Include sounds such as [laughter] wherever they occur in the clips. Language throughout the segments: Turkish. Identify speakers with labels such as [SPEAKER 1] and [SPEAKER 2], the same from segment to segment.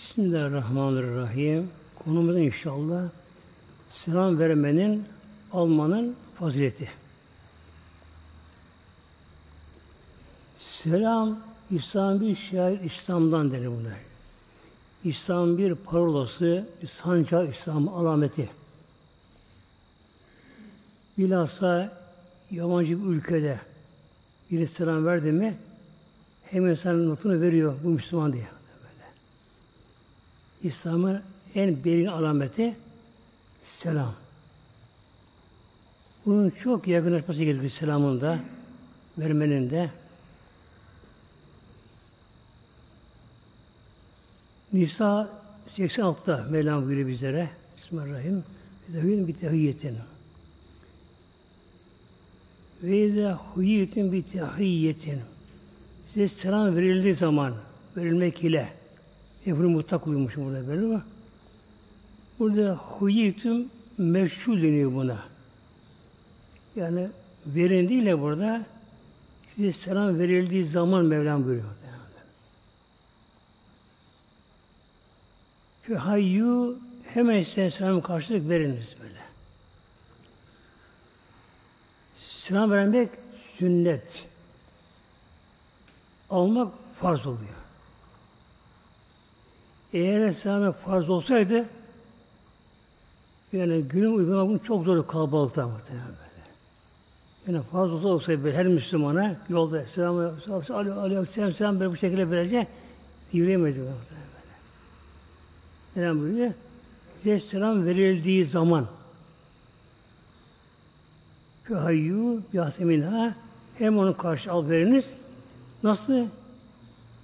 [SPEAKER 1] Bismillahirrahmanirrahim. Konumuz inşallah selam vermenin, almanın fazileti. Selam, İslam bir şair İslam'dan denir bunlar. İslam bir parolası, bir sancağı İslam alameti. Bilhassa yabancı bir ülkede biri selam verdi mi hemen sana notunu veriyor bu Müslüman diye. İslam'ın en belirgin alameti selam. Bunun çok yakınlaşması gerekiyor selamın da, vermenin de. Nisa 86'da Mevlam buyuruyor bizlere. Bismillahirrahmanirrahim. Zehvin bir tehiyyetin. Ve izâ huyyitin bir tehiyyetin. Size selam verildiği zaman, verilmek ile, Efri mutlak uyumuş burada böyle ama burada huyyitin meşhur deniyor buna. Yani verildiğiyle burada size selam verildiği zaman Mevlam buyuruyor. Hayyu hemen size selam karşılık veriniz böyle. Selam vermek sünnet. Almak farz oluyor. Eğer selam farz olsaydı yani günün uygulamak çok zor kalabalıkta muhtemelen böyle. Yani farz olsa olsaydı her Müslümana yolda selam selam selam böyle bu şekilde verecek yürüyemezdi muhtemelen. Neden buyuruyor? Size selam verildiği zaman Fehayyu Yaseminha hem onu karşı al veriniz. Nasıl?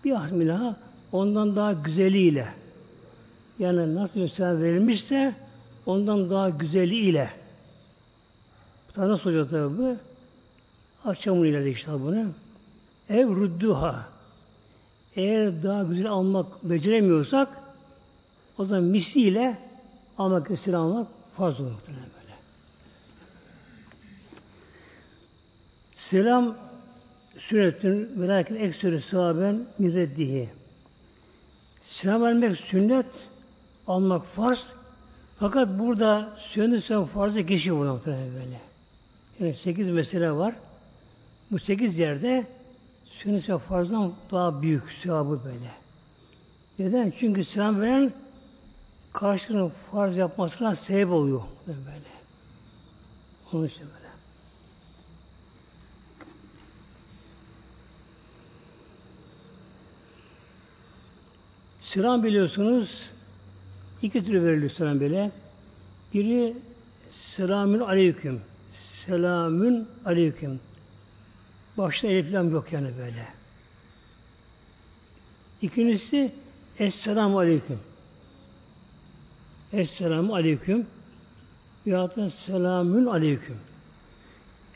[SPEAKER 1] Bir Yaseminha ondan daha güzeliyle. Yani nasıl bir selam verilmişse ondan daha güzeliyle. Bu tane nasıl olacak tabi bu? Akşamın ileride işte bunu. Ev rudduha. Eğer daha güzel almak beceremiyorsak o zaman misliyle almak, esir almak farz olur muhtemelen böyle. Selam sünnetin ve lakin ekseri sahaben mireddihi. Selam vermek sünnet, almak farz. Fakat burada sünnet sen farzı geçiyor buna muhtemelen böyle. Yani sekiz mesele var. Bu sekiz yerde sünnet sen farzdan daha büyük sevabı böyle. Neden? Çünkü selam veren karşılığını farz yapmasına sebep oluyor. Böyle. Onun için böyle. Selam biliyorsunuz iki türlü veriliyor selam böyle. Biri selamün aleyküm. Selamün aleyküm. Başta elif yok yani böyle. İkincisi Esselamu aleyküm. Esselamu aleyküm. Ya da selamün aleyküm.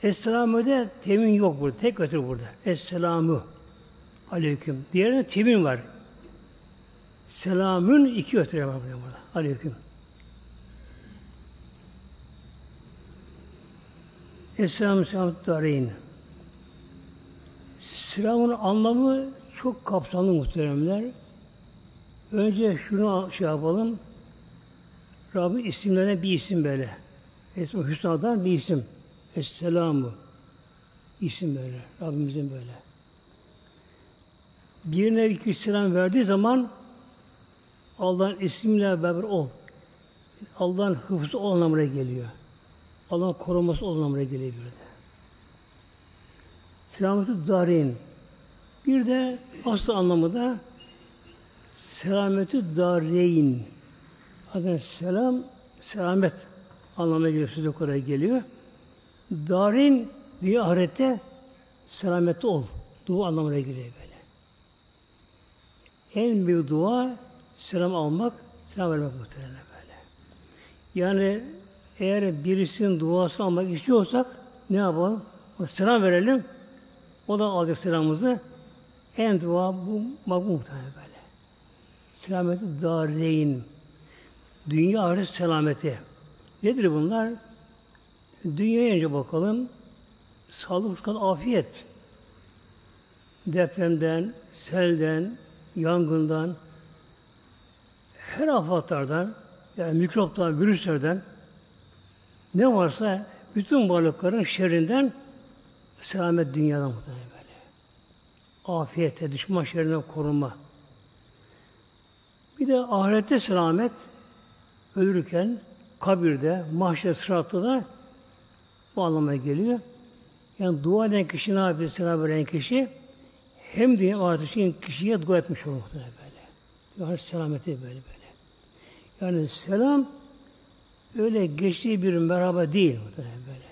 [SPEAKER 1] Esselamu de temin yok burada. Tek ötür burada. Esselamu aleyküm. Diğerinde temin var. Selamün iki ötürü var burada. Aleyküm. Esselamu selamu dareyn. Selamın anlamı çok kapsamlı muhteremler. Önce şunu şey yapalım. Rabbin isimlerine bir isim böyle. Esma Hüsna'dan bir isim. Esselamu. İsim böyle. Rabbimizin böyle. Birine iki selam verdiği zaman Allah'ın isimle beraber ol. Allah'ın hıfzı ol anlamına geliyor. Allah'ın koruması ol anlamına geliyor bir. Selametü darin. Bir de asıl anlamı da selametü dareyn. Adına selam, selamet anlamına geliyor, sözü oraya geliyor. Darin diye ahirette selamette ol. Dua anlamına geliyor böyle. En büyük dua selam almak, selam vermek muhtemelen böyle. Yani eğer birisinin duasını almak istiyorsak ne yapalım? O selam verelim. O da alacak selamımızı. En dua bu, bu muhtemelen böyle. Selameti dareyn. Dünya ahiret selameti. Nedir bunlar? Dünyaya önce bakalım. Sağlık, sıkat, afiyet. Depremden, selden, yangından, her afatlardan, yani mikroptan, virüslerden ne varsa bütün varlıkların şerrinden selamet dünyada muhtemelen böyle. Afiyette, düşman şerrinden korunma. Bir de ahirette selamet ölürken kabirde, mahşer sıratta da bu anlamaya geliyor. Yani dua eden kişi ne yapıyor? Selam veren kişi hem diye ahirette kişiye dua etmiş olur muhtemelen böyle. Yani selameti böyle böyle. Yani selam öyle geçtiği bir merhaba değil muhtemelen böyle.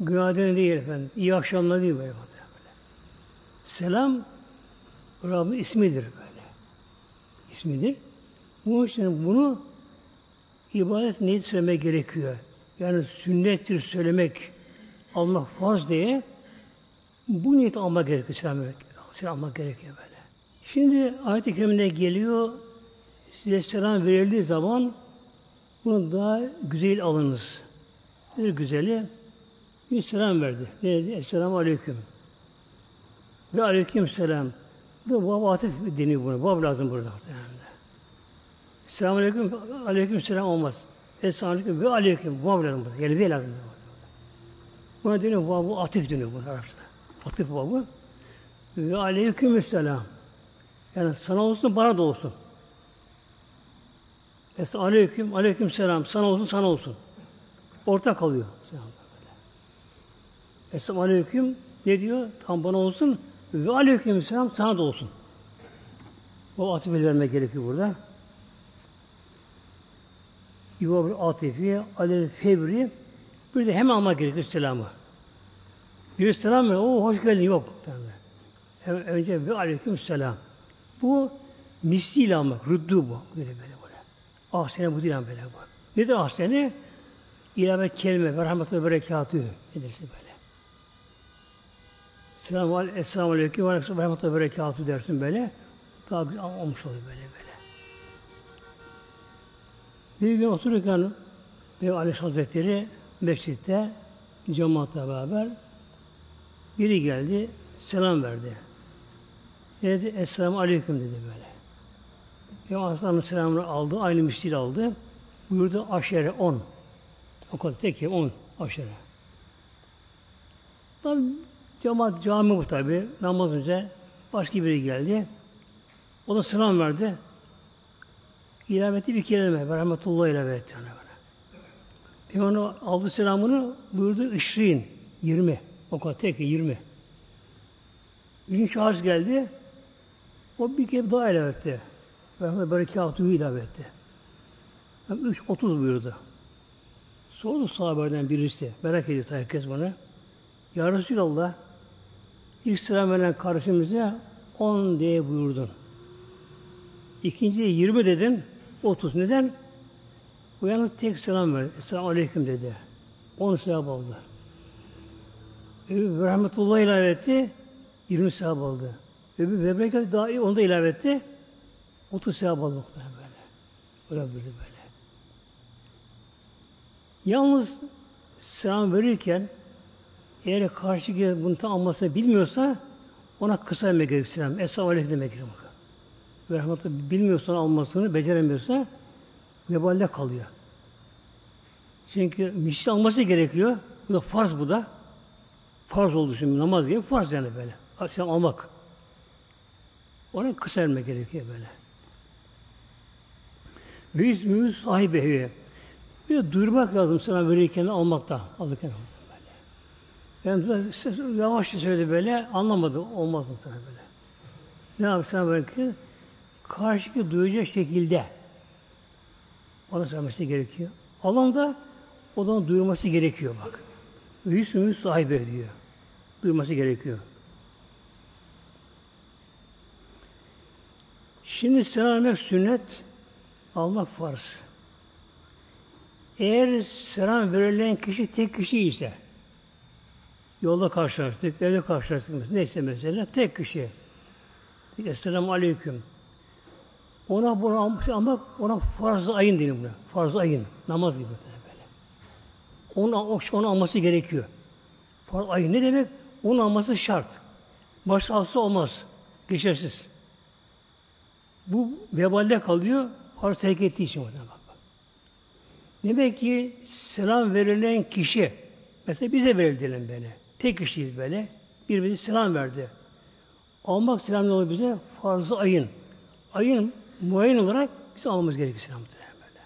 [SPEAKER 1] Günaydın değil efendim. İyi akşamlar değil böyle muhtemelen böyle. Selam Rabbin ismidir böyle. İsmidir. Bu için bunu ibadet neydi söylemek gerekiyor. Yani sünnettir söylemek, Allah farz diye bu niyet almak gerekiyor, selam, almak gerekiyor böyle. Şimdi ayet-i geliyor, size selam verildiği zaman bunu daha güzel alınız. Bir güzeli bir selam verdi. Ne dedi? Esselamu aleyküm. Ve aleyküm selam. Bu da bab atıf deniyor buna. Bab lazım burada. Selamun aleyküm, aleyküm selam olmaz. Esselamu aleyküm ve aleyküm. Bab lazım burada. Yani ve lazım. Buna deniyor babu atıf deniyor buna Arapçada. Atıf babı. Ve aleyküm selam. Yani sana olsun bana da olsun. Es aleyküm, aleyküm selam. Sana olsun, sana olsun. Ortak kalıyor. Esselamu aleyküm ne diyor? Tam bana olsun. Ve aleyküm selam sana da olsun. O atıfı vermek gerekiyor burada. İbab-ı Atifi, Alel Fevri bir de hemen almak gerekiyor selamı. Bir selam ver, o hoş geldin yok. Hemen önce ve aleyküm selam. Bu misliyle almak, rüddü bu. Böyle böyle. Ahsene bu değil böyle bu. Nedir ahsene? İlave kelime ve rahmetullahi berekatü nedirse böyle. Selamun esselamu aleyküm ve rahmetullahi berekatü dersin böyle. Daha güzel olmuş oluyor böyle böyle. Bir gün otururken Peygamber Aleyhisselam Hazretleri mescitte cemaatle beraber biri geldi, selam verdi. Dedi? Esselamu Aleyküm dedi böyle. Peygamber Aleyhisselam'ın selamını aldı, aynı misli aldı. Buyurdu aşere on. O kadar tek on aşere. Tabi cemaat cami bu tabi. Namaz önce başka biri geldi. O da selam verdi. İlave etti bir kelime. Rahmetullah ilave etti. Ona böyle. Peygamber aldı selamını buyurdu işrin. Yirmi. O kadar tek yirmi. Üçüncü şahıs geldi. O bir kere daha ilave etti. Peygamber berekatuhu ilave etti. Yani üç, otuz buyurdu. Sordu sahabeden birisi. Merak ediyor herkes bana. Ya Resulallah ilk selam veren kardeşimize on diye buyurdun. İkinciye yirmi dedin. Otuz. Neden? Uyanıp tek selam verdi. Esselamu Aleyküm dedi. On sevap aldı. Öbür rahmetullah ilave etti. Yirmi sevap aldı. Öbür bebekat daha iyi onu da ilave etti. Otuz sevap aldı muhtemelen böyle. Öyle böyle böyle. Yalnız selam verirken eğer karşı bunu tam almasını bilmiyorsa ona kısa demek gerekiyor selam. Esselamu Aleyküm demek gerekiyor. Ve rahmetullah bilmiyorsan almasını, beceremiyorsa vebalde kalıyor. Çünkü misli alması gerekiyor. Bu da farz bu da. Farz olduğu için namaz gibi farz yani böyle. Sen almak. Ona kısa vermek gerekiyor böyle. Ve ismimiz sahibi. Bir de duyurmak lazım sana verirken almakta. Alırken böyle. Yani yavaşça söyledi böyle, anlamadı. Olmaz muhtemelen böyle. Ne yapsan verirken? Karşıki duyacak şekilde ona söylemesi gerekiyor. Alan da odanın duyurması gerekiyor bak. İsmimiz sahibi diyor. Duyurması gerekiyor. Şimdi selam sünnet, almak farz. Eğer selam verilen kişi tek kişi ise, yolda karşılaştık, evde karşılaştık mesela, neyse mesela, tek kişi. Esselamu Aleyküm. Ona bunu almış ama ona farz ayın deniyor buna. Farz ayın. Namaz gibi böyle. Onu, onu alması gerekiyor. Farz ayın ne demek? Onu alması şart. Başka olmaz. Geçersiz. Bu vebalde kalıyor. Farz terk ettiği için muhtemelen bak. Demek ki selam verilen kişi, mesela bize verildi böyle. Tek kişiyiz böyle. Birbirimize selam verdi. Almak selam ne bize? Farzı ayın. Ayın muayyen olarak biz almamız gerekiyor selam böyle.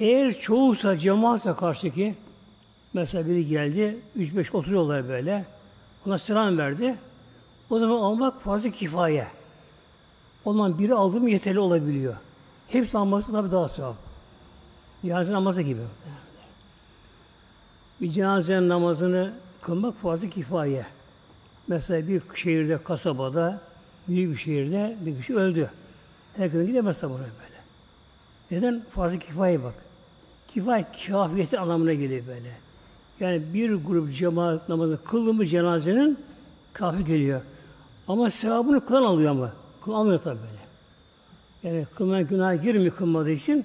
[SPEAKER 1] Eğer çoğusa, cemaatsa karşıki, mesela biri geldi, üç beş oturuyorlar böyle, ona selam verdi, o zaman almak farz-ı kifaye. O zaman biri aldı mı yeterli olabiliyor. Hepsi alması tabi daha sevap. Cenaze namazı gibi. Bir cenaze namazını kılmak farz-ı kifaye. Mesela bir şehirde, kasabada, büyük bir şehirde bir kişi öldü. Herkesin gidemez sabahına böyle. Neden? Farz-ı kifaye bak. Kifaye kafiyeti anlamına geliyor böyle. Yani bir grup cemaat namazı kıldı mı cenazenin kafi geliyor. Ama sevabını kılan alıyor ama. Kılan almıyor tabi böyle. Yani kılmayan günah girmiyor kılmadığı için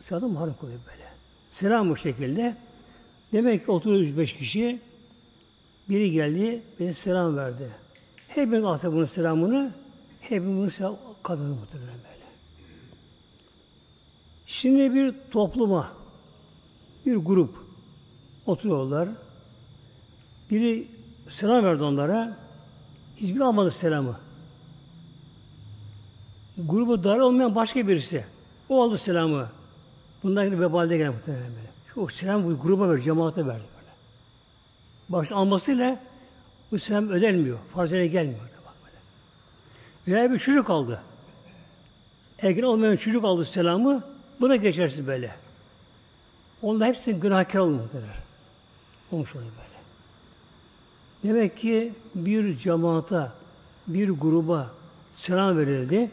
[SPEAKER 1] sevabını mahrum kılıyor böyle. Selam bu şekilde. Demek ki 35 kişi biri geldi, bana selam verdi. Hepimiz alsa bunun selamını, hepimiz bunu selam kazanır muhtemelen böyle. Şimdi bir topluma, bir grup oturuyorlar. Biri selam verdi onlara. Hiçbiri almadı selamı. Grubu dar olmayan başka birisi. O aldı selamı. Bundan gibi vebalde gelen muhtemelen böyle. O selam bu gruba ver, cemaate verdi böyle. Baş almasıyla bu selam ödenmiyor. Farzene gelmiyor. Da bak böyle. Veya bir çocuk aldı. Ergen olmayan çocuk aldı selamı. Bu da geçersiz böyle. Onda hepsi günahkar olmalıdır. Olmuş oluyor böyle. Demek ki bir cemaata, bir gruba selam verildi.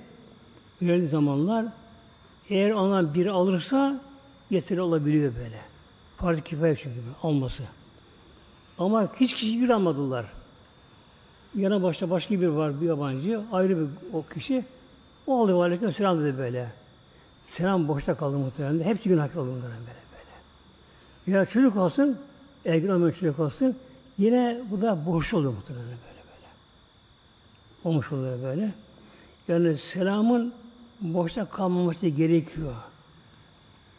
[SPEAKER 1] Verildiği zamanlar eğer ondan biri alırsa yeterli olabiliyor böyle. Farz-ı kifaye çünkü alması. Ama hiç kişi bir almadılar. Yana başta başka bir var, bir yabancı, ayrı bir o kişi. O aldı aleyküm selam dedi böyle. Selam boşta kaldı muhtemelen. Hepsi günah kaldı bunların böyle böyle. Ya çocuk olsun, ergen olmayan çocuk olsun, yine bu da boş oluyor muhtemelen böyle böyle. Olmuş oluyor böyle. Yani selamın boşta kalmaması gerekiyor.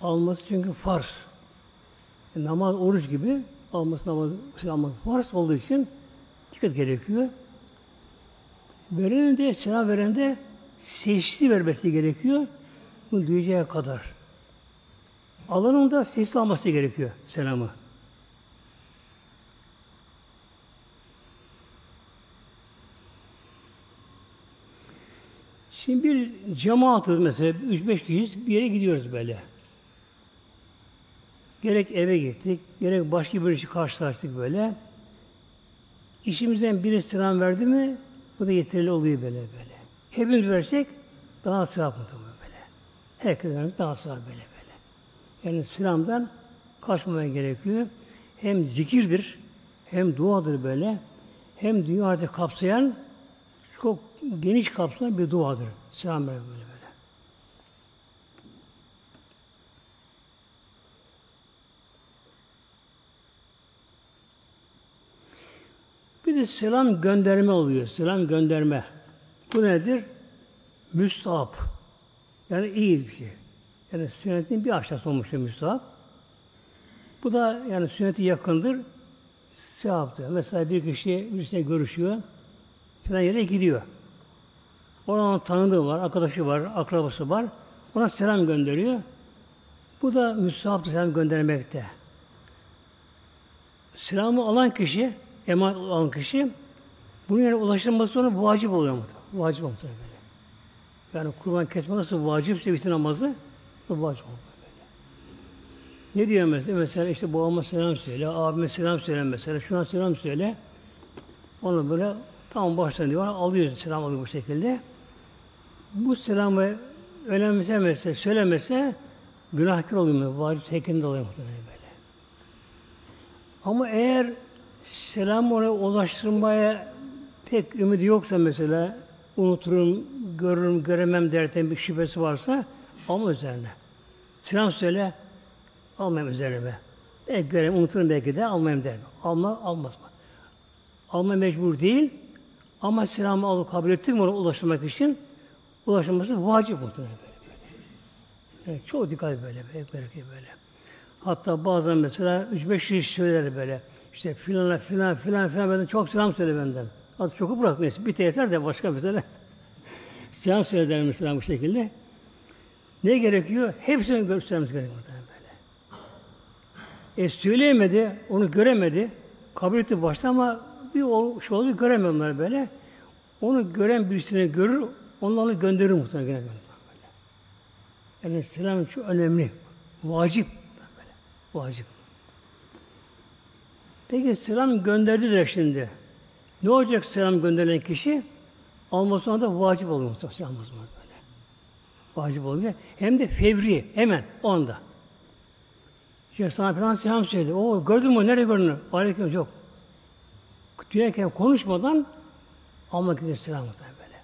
[SPEAKER 1] Alması çünkü farz. E, namaz, oruç gibi alması namaz, selam farz olduğu için dikkat gerekiyor. Verenin selam veren de sesli vermesi gerekiyor. Bunu duyacağı kadar. Alanın da sesli alması gerekiyor selamı. Şimdi bir cemaatı mesela 3-5 kişiyiz bir yere gidiyoruz böyle. Gerek eve gittik, gerek başka bir işi karşılaştık böyle. İşimizden biri selam verdi mi bu da yeterli oluyor böyle böyle. Hepimiz versek daha sevap mı böyle. Herkes vermek daha sevap böyle böyle. Yani selamdan kaçmamaya gerekiyor. Hem zikirdir, hem duadır böyle, hem dünyada kapsayan çok geniş kapsayan bir duadır. Selam böyle böyle. Bir de selam gönderme oluyor. Selam gönderme. Bu nedir? Müstahap. Yani iyi bir şey. Yani sünnetin bir aşağısı olmuş müstahap. Bu da yani sünneti yakındır. Sevaptır. Mesela bir kişi birisine görüşüyor. Falan yere gidiyor. Onun tanıdığı var, arkadaşı var, akrabası var. Ona selam gönderiyor. Bu da müstahaptır selam göndermekte. Selamı alan kişi emanet olan kişi bunun yani ulaşılması sonra vacip oluyor mu? Vacip olmuyor böyle. Yani kurban kesme nasıl vacipse bütün namazı bu vacip oluyor böyle. Ne diyor mesela? Mesela işte babama selam söyle, abime selam söyle mesela, şuna selam söyle. Onu böyle tam baştan diyor, alıyoruz selam alıyor bu şekilde. Bu selamı önemsemese, söylemese günahkar oluyor mu? Vacip tekinde oluyor muhtemelen böyle. Ama eğer selam ona ulaştırmaya pek ümidi yoksa mesela unuturum, görürüm, göremem derken bir şüphesi varsa alma üzerine. Selam söyle, almayayım üzerime. Belki görem, unuturum belki de almayayım derim. Alma, almaz mı? Alma mecbur değil ama selamı alıp kabul ettim ona ulaştırmak için ulaşılması vacip muhtemelen böyle. böyle. Yani çok dikkat böyle, böyle, böyle, böyle. Hatta bazen mesela üç beş kişi söyler böyle. İşte filan filan filan filan benden çok selam söyle benden. Az çok bırakmayız. Bir yeter de başka mesela. [laughs] selam söyler mesela bu şekilde. Ne gerekiyor? Hepsini göstermemiz gerekiyor böyle. E söyleyemedi, onu göremedi. Kabul etti başta ama bir o şey oldu göremiyor böyle. Onu gören birisini görür, onları gönderir muhtemelen böyle. Yani selam çok önemli. Vacip. Böyle. Vacip. Peki selam gönderdiler şimdi. Ne olacak selam gönderilen kişi? Alması da vacip oluyor muhtemelen. Selam böyle. Vacip oluyor. Hem de fevri. Hemen. O anda. Şimdi sana falan selam söyledi. O gördün mü? Nerede gördün? Aleyküm yok. Duyarken konuşmadan almak için selam böyle.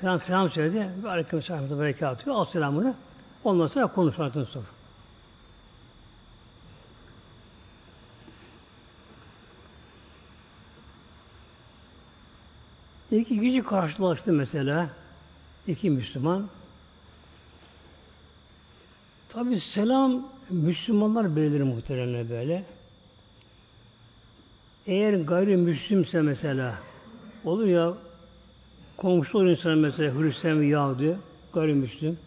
[SPEAKER 1] Selam selam söyledi. Ve aleyküm selam da berekatü. Al selamını. Ondan sonra konuş artık sor. İki kişi karşılaştı mesela. iki Müslüman. Tabi selam Müslümanlar belirlir muhtemelen böyle. Eğer gayrimüslimse mesela olur ya komşu olur insan mesela Hristiyan ve Yahudi gayrimüslim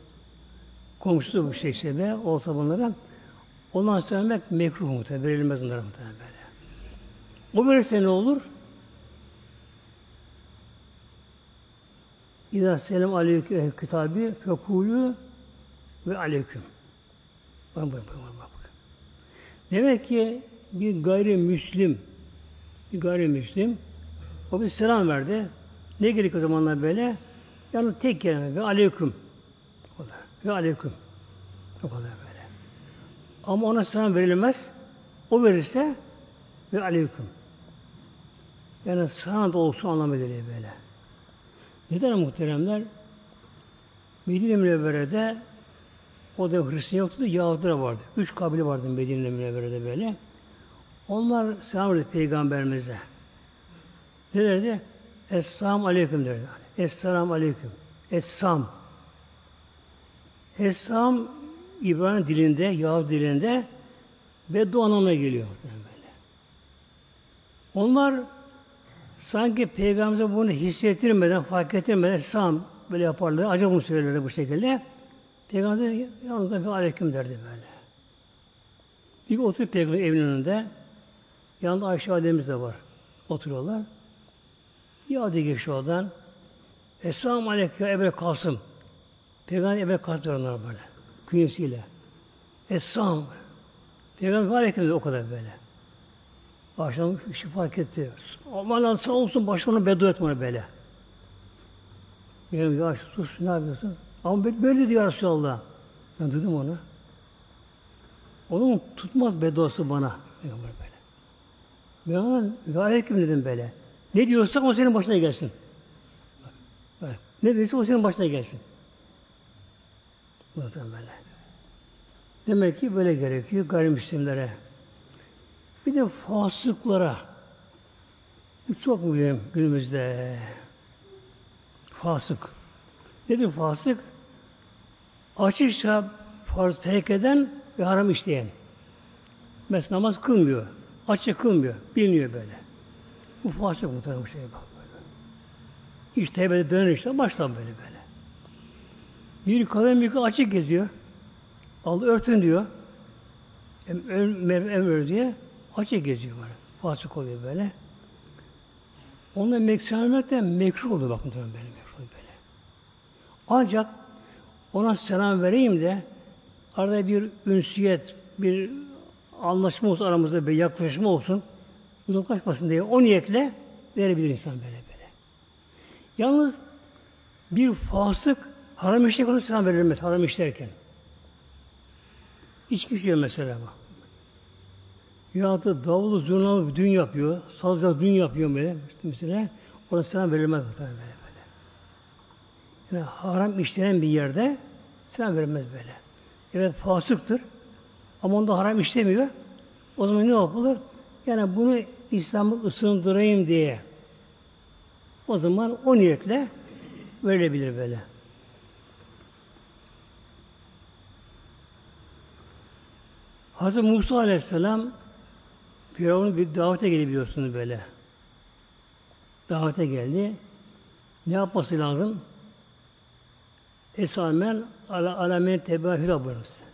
[SPEAKER 1] komşusu bu şeyse be olsa bunlara ondan söylemek mekruh muhtemelen verilmez onlara muhtemelen böyle. O verirse ne olur? İzâ selam aleyküm kitabı fekulü ve aleyküm. Bak, bak, bak, bak. Demek ki bir gayrimüslim gayrimüslim o bir selam verdi. Ne gerek o zamanlar böyle? Yani tek kelime ve aleyküm. O kadar. Ve aleyküm. O kadar böyle. Ama ona selam verilmez. O verirse ve aleyküm. Yani sana da olsun anlamı geliyor böyle. Neden muhteremler? Medine Münevvere'de o da Hristiyan yoktu da Yahudiler vardı. Üç kabile vardı Medine Münevvere'de böyle. Onlar selam verdi Peygamberimize. Ne derdi? Esselamu Aleyküm derdi. Esselamu Aleyküm. Essam. Essam İbrahim dilinde, Yahudi dilinde ve anlamına geliyor. Böyle. Onlar sanki Peygamberimize bunu hissettirmeden, fark ettirmeden Essam böyle yaparlar. Acaba bunu söylerler bu şekilde. Peygamber yanında bir aleyküm derdi böyle. Bir oturup Peygamber evinin önünde Yanında Ayşe Ademiz de var. Oturuyorlar. Bir adı geçiyor oradan. Esselamu Aleyküm Ebu Kasım. Peygamber Ebu Kasım onlar böyle. Künyesiyle. Esselamu Peygamber Aleyküm o kadar böyle. Akşam işi fark etti. Aman sağ olsun başına beddua etme böyle. Benim ya sus ne yapıyorsun? Ama böyle diyor Resulallah. Ben duydum onu. Onun tutmaz bedduası bana. Peygamber. Ben ona aleyküm dedim böyle. Ne diyorsak o senin başına gelsin. Ne diyorsa o senin başına gelsin. Bakın böyle. Demek ki böyle gerekiyor gayrimüslimlere. Bir de fasıklara. Çok mühim günümüzde. Fasık. Nedir fasık? Açıkça farz terk eden ve haram işleyen. Mesela namaz kılmıyor. Açık kılmıyor. Bilmiyor böyle. Bu fasık muhtemelen bu şeye bak böyle. İşte tevbede döner işte baştan böyle böyle. Bir kadın bir açık geziyor. Al örtün diyor. Emir em, diye açık geziyor böyle. Fasık oluyor böyle. Onunla da mekruh oluyor bakın tabii böyle mekruh böyle. Ancak ona selam vereyim de arada bir ünsiyet, bir anlaşma olsun aramızda bir yaklaşma olsun. Uzaklaşmasın diye o niyetle verebilir insan böyle böyle. Yalnız bir fasık haram işe konusuna verilmez haram işlerken. İçki içiyor mesela bak. Ya da davulu zurnalı düğün yapıyor. Sazla düğün yapıyor böyle mesela. Ona selam verilmez muhtemelen böyle böyle. Yani haram işlenen bir yerde selam verilmez böyle. Evet fasıktır. Ama onda haram işlemiyor. O zaman ne yapılır? Yani bunu İslam'ı ısındırayım diye. O zaman o niyetle verilebilir böyle. Hazreti Musa Aleyhisselam Firavun'un bir davete geldi biliyorsunuz böyle. Davete geldi. Ne yapması lazım? Esamel ala alamen tebahüda buyurması.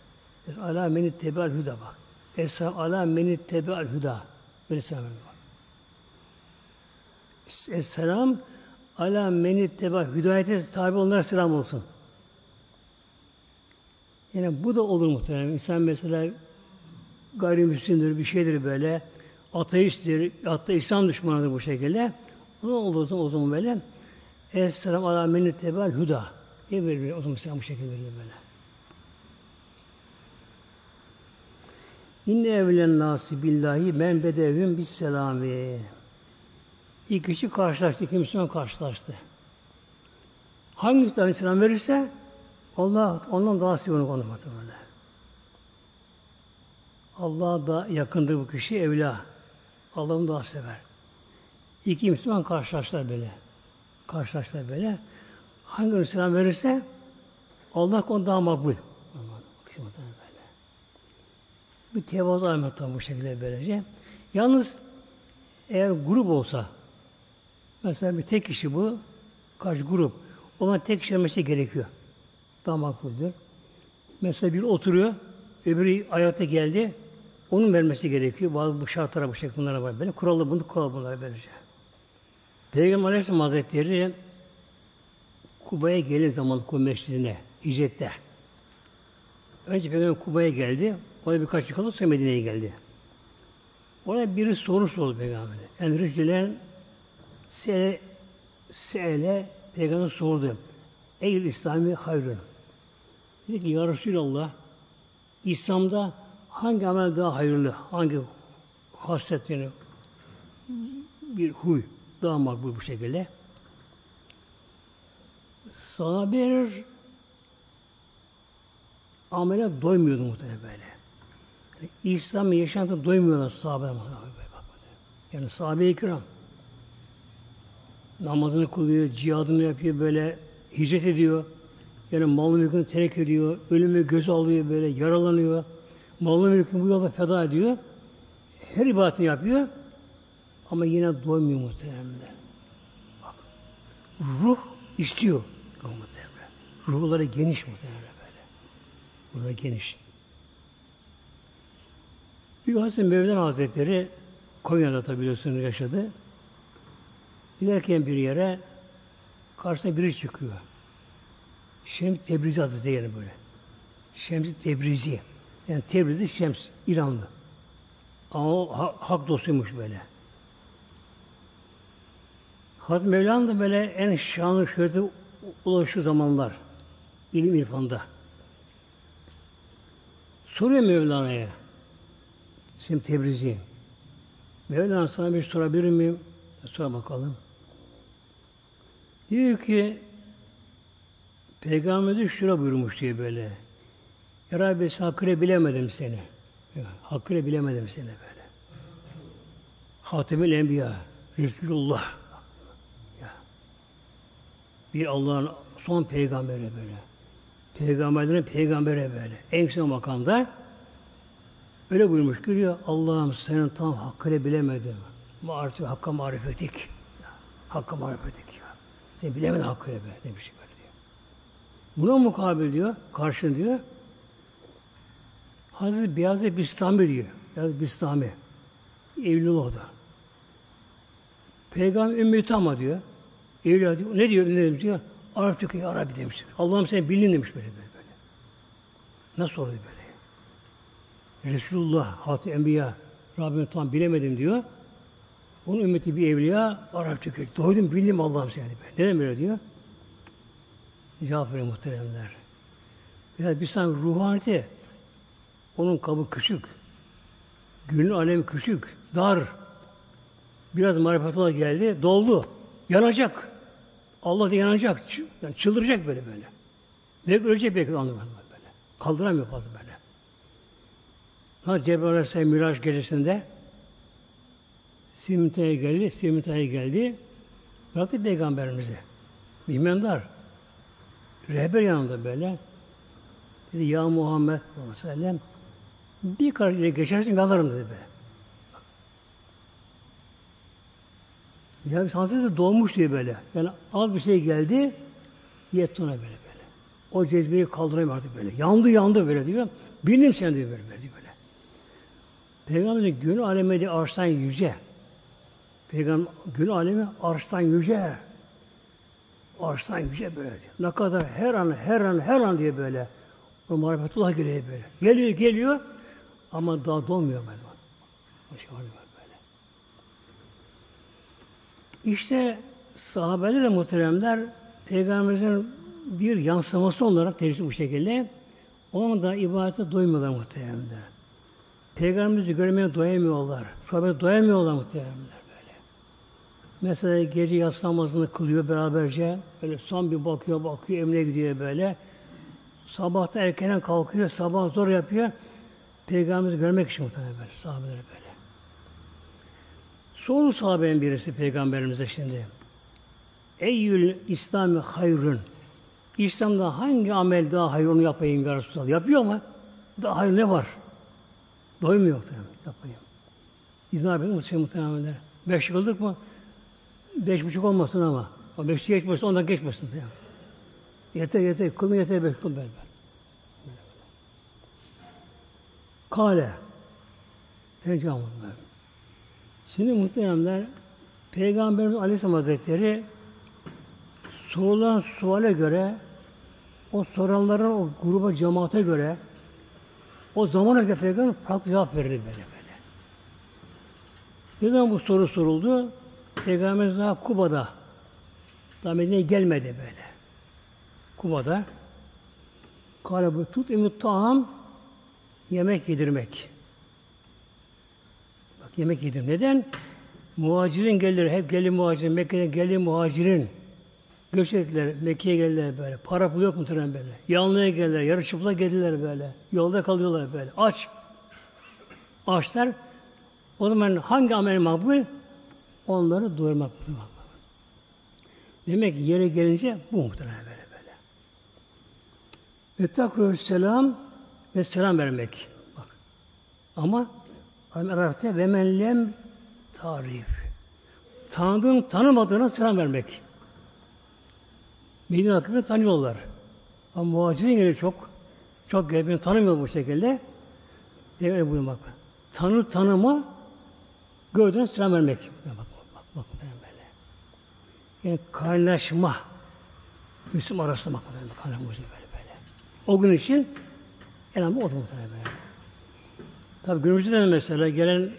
[SPEAKER 1] Ala men tebel hüda bak. Esa ala men tebel hüda. Böyle selam bak. Esselam ala men tebel hidayete tabi onlara selam olsun. Yani bu da olur muhtemelen. İnsan mesela gayrimüslimdir, bir şeydir böyle. Ateisttir, hatta İslam düşmanıdır bu şekilde. O zaman olur o zaman böyle. Esselam ala men tebel hüda diye verilir. O zaman selam bu şekilde verilir böyle. İnne evlen nasi billahi men bedevün bis selami. İlk kişi karşılaştı, iki Müslüman karşılaştı. Hangisi daha selam verirse Allah ondan daha seviyor onu muhtemelen. Allah da yakındır bu kişi evla. Allah'ını daha sever. İki Müslüman karşılaştılar böyle. Karşılaştılar böyle. Hangi Müslüman verirse Allah onu daha makbul. Böyle. Bir tevazu almaktan bu şekilde böylece. Yalnız eğer grup olsa mesela bir tek kişi bu kaç grup ona tek kişi vermesi gerekiyor. Daha makbuldür. Mesela bir oturuyor öbürü ayakta geldi onun vermesi gerekiyor. Bazı bu şartlara bu şekilde bunlara var. Böyle kuralı bunu kuralı bunlara böylece. Peygamber Aleyhisselam Hazretleri Kuba'ya gelir zaman Kuba Mescidine, hicrette. Önce Peygamber Kuba'ya geldi. Orada birkaç yıl kaldı, sonra Medine'ye geldi. Orada biri soru sordu Peygamber'e. En rücülen se'ele, se'ele Peygamber sordu. Ey İslami hayrın. Dedi ki Ya Resulallah İslam'da hangi amel daha hayırlı? Hangi hasret yani bir huy daha makbul bu şekilde? Sana bir amele doymuyordu muhtemelen böyle. İslam yaşantı doymuyorlar sahabe Yani sahabe-i kiram namazını kılıyor, cihadını yapıyor böyle hicret ediyor. Yani malı mülkünü terk ediyor, ölümü göz alıyor böyle, yaralanıyor. Malı mülkünü bu yolda feda ediyor. Her ibadetini yapıyor. Ama yine doymuyor muhtemelen. Bak, ruh istiyor. Muhtemelen. Ruhları geniş muhtemelen böyle. Ruhları geniş. Hazreti Mevlana Hazretleri Konya'da tabi biliyorsunuz yaşadı. Giderken bir yere karşısına biri çıkıyor. Şems Tebrizi Hazretleri yani böyle. Şems Tebrizi. Yani Tebrizi Şems, İranlı. Ama o ha, hak dostuymuş böyle. Hazreti Mevlana da böyle en şanlı şöhrete ulaştığı zamanlar ilim irfanda. Soruyor Mevlana'ya Şimdi Tebrizi Mevlana sana bir sorabilir miyim? Sor bakalım. Diyor ki Peygamber şura buyurmuş diye böyle. Ya Rabbi hakkıyla bilemedim seni. Hakkıyla bilemedim seni böyle. Hatemül Enbiya, Resulullah. Ya. Bir Allah'ın son peygamberi böyle. Peygamberlerin peygamberi böyle. En yüksek makamda öyle buyurmuş. Görüyor Allah'ım senin tam hakkıyla bilemedim. Artık hakka marifetik. Hakka marifetik. Sen bilemedin hakkıyla be demiş böyle diyor. Buna mukabil diyor, karşı diyor. Hazreti Beyazı Bistami diyor. Beyazı Bistami. Evlullah da. Peygamber ümmeti ama diyor. Evliya diyor. Ne diyor? Ne demiş diyor? Arap Türkiye Arabi demiş. Allah'ım sen bilin demiş böyle böyle. böyle. Nasıl oluyor böyle? Resulullah, Hatı Enbiya, Rabbim tam bilemedim diyor. Onun ümmeti bir evliya Arap Türkiye. Doydum bildim Allah'ım seni. Neden böyle diyor? Cevap veriyor muhteremler. Yani bir sanki ruhaniyeti onun kabı küçük. Gönül alem küçük, dar. Biraz marifetullah geldi, doldu. Yanacak. Allah da yanacak. Yani çıldıracak böyle böyle. Belki ölecek belki anlamı böyle. Kaldıramıyor fazla böyle. Ha Cebrail Aleyhisselam Miraç gecesinde Simta'ya geldi, Simta'ya geldi. Bıraktı Peygamberimizi. Mihmendar. Rehber yanında böyle. Dedi ya Muhammed sallallahu Bir ileri geçersin yanarım dedi be. Ya bir Hazreti doğmuş diye böyle. Yani az bir şey geldi, yetti ona böyle böyle. O cezbeyi kaldıramıyor artık böyle. Yandı yandı böyle diyor. Bildim sen diyor böyle böyle. böyle. Peygamberin gün alemi de arştan yüce. Peygamber gün alemi arştan yüce. Arştan yüce böyle diyor. Ne kadar her an, her an, her an diye böyle. O marifetullah geliyor böyle. Geliyor, geliyor ama daha dolmuyor şey böyle. İşte sahabeler de muhteremler Peygamberimizin bir yansıması olarak tercih bu şekilde onun da ibadete doymuyorlar muhteremler. Peygamberimizi görmeye doyamıyorlar. Sahabeler doyamıyorlar muhteremler böyle. Mesela gece yatsı namazını kılıyor beraberce. Böyle son bir bakıyor, bakıyor, emre gidiyor böyle. Sabahta erkenen kalkıyor, sabah zor yapıyor. Peygamberimizi görmek için muhtemelen böyle, sahabeler böyle. Soru sahabenin birisi peygamberimize şimdi. Eyyül İslami hayrun. İslam'da hangi amel daha hayır onu yapayım ya Resulallah. Yapıyor ama daha hayır ne var? Doymuyor muhtemelen. Yapayım. İzin abi muhtemelen muhtemelen. Beş kıldık mı? Beş buçuk olmasın ama. O beş geçmesin, ondan geçmesin. Muhtemelen. Yeter yeter. Kılın yeter beş kıl böyle. Kale. Peygamber. Şimdi muhteremler Peygamberimiz Aleyhisselam Hazretleri sorulan suale göre o soranların o gruba cemaate göre o zamana göre Peygamber farklı cevap verdi böyle böyle. Ne zaman bu soru soruldu? Peygamberimiz daha Kuba'da daha Medine'ye gelmedi böyle. Kuba'da Kale tut imut taam yemek yedirmek. Bak yemek yedim. Neden? Muhacirin gelir, hep gelin muhacirin, Mekke'den gelin muhacirin. Göç ettiler, Mekke'ye geldiler böyle. Para pul yok mu tren böyle. Yanlıya geldiler, yarı çıplak geldiler böyle. Yolda kalıyorlar böyle. Aç. Açlar. O zaman hangi amel makbul? Onları doyurmak makbul. Demek ki yere gelince bu muhtemelen böyle böyle. Ve takru selam ve selam vermek. Bak. Ama Arap'ta ve men lem tarif. Tanıdığın tanımadığına selam vermek. Medine hakkında tanıyorlar. Ama muhacirin yeri çok. Çok gelip tanımıyor bu şekilde. Devre buyurun bak. Tanı tanıma gördüğüne selam vermek. Bak bak bak, bak böyle. Yani kaynaşma. Müslüman arasında bak kaynaşma böyle böyle. O gün için en önemli o da muhtemelen böyle. Tabi günümüzde de mesela gelen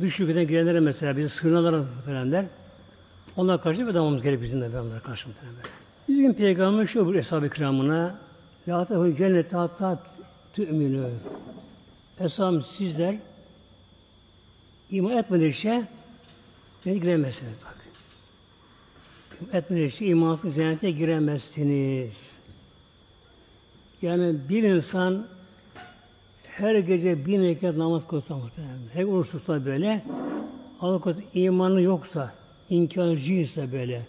[SPEAKER 1] dış ülkeden gelenlere mesela bizim sığınalara muhtemelenler onlar karşı bir davamız gerek bizim de onlara karşı muhtemelen böyle. Bizim Peygamber şu bir eshab-ı kiramına La tehul cennete hatta tü'minü. Eshab sizler iman etmedikçe beni giremezsiniz bak. Etmedikçe imansız cennete giremezsiniz. Yani bir insan her gece bin rekat namaz kılsa muhtemelen, her oruç tutsa böyle, Allah korusun imanı yoksa, inkarcıysa böyle,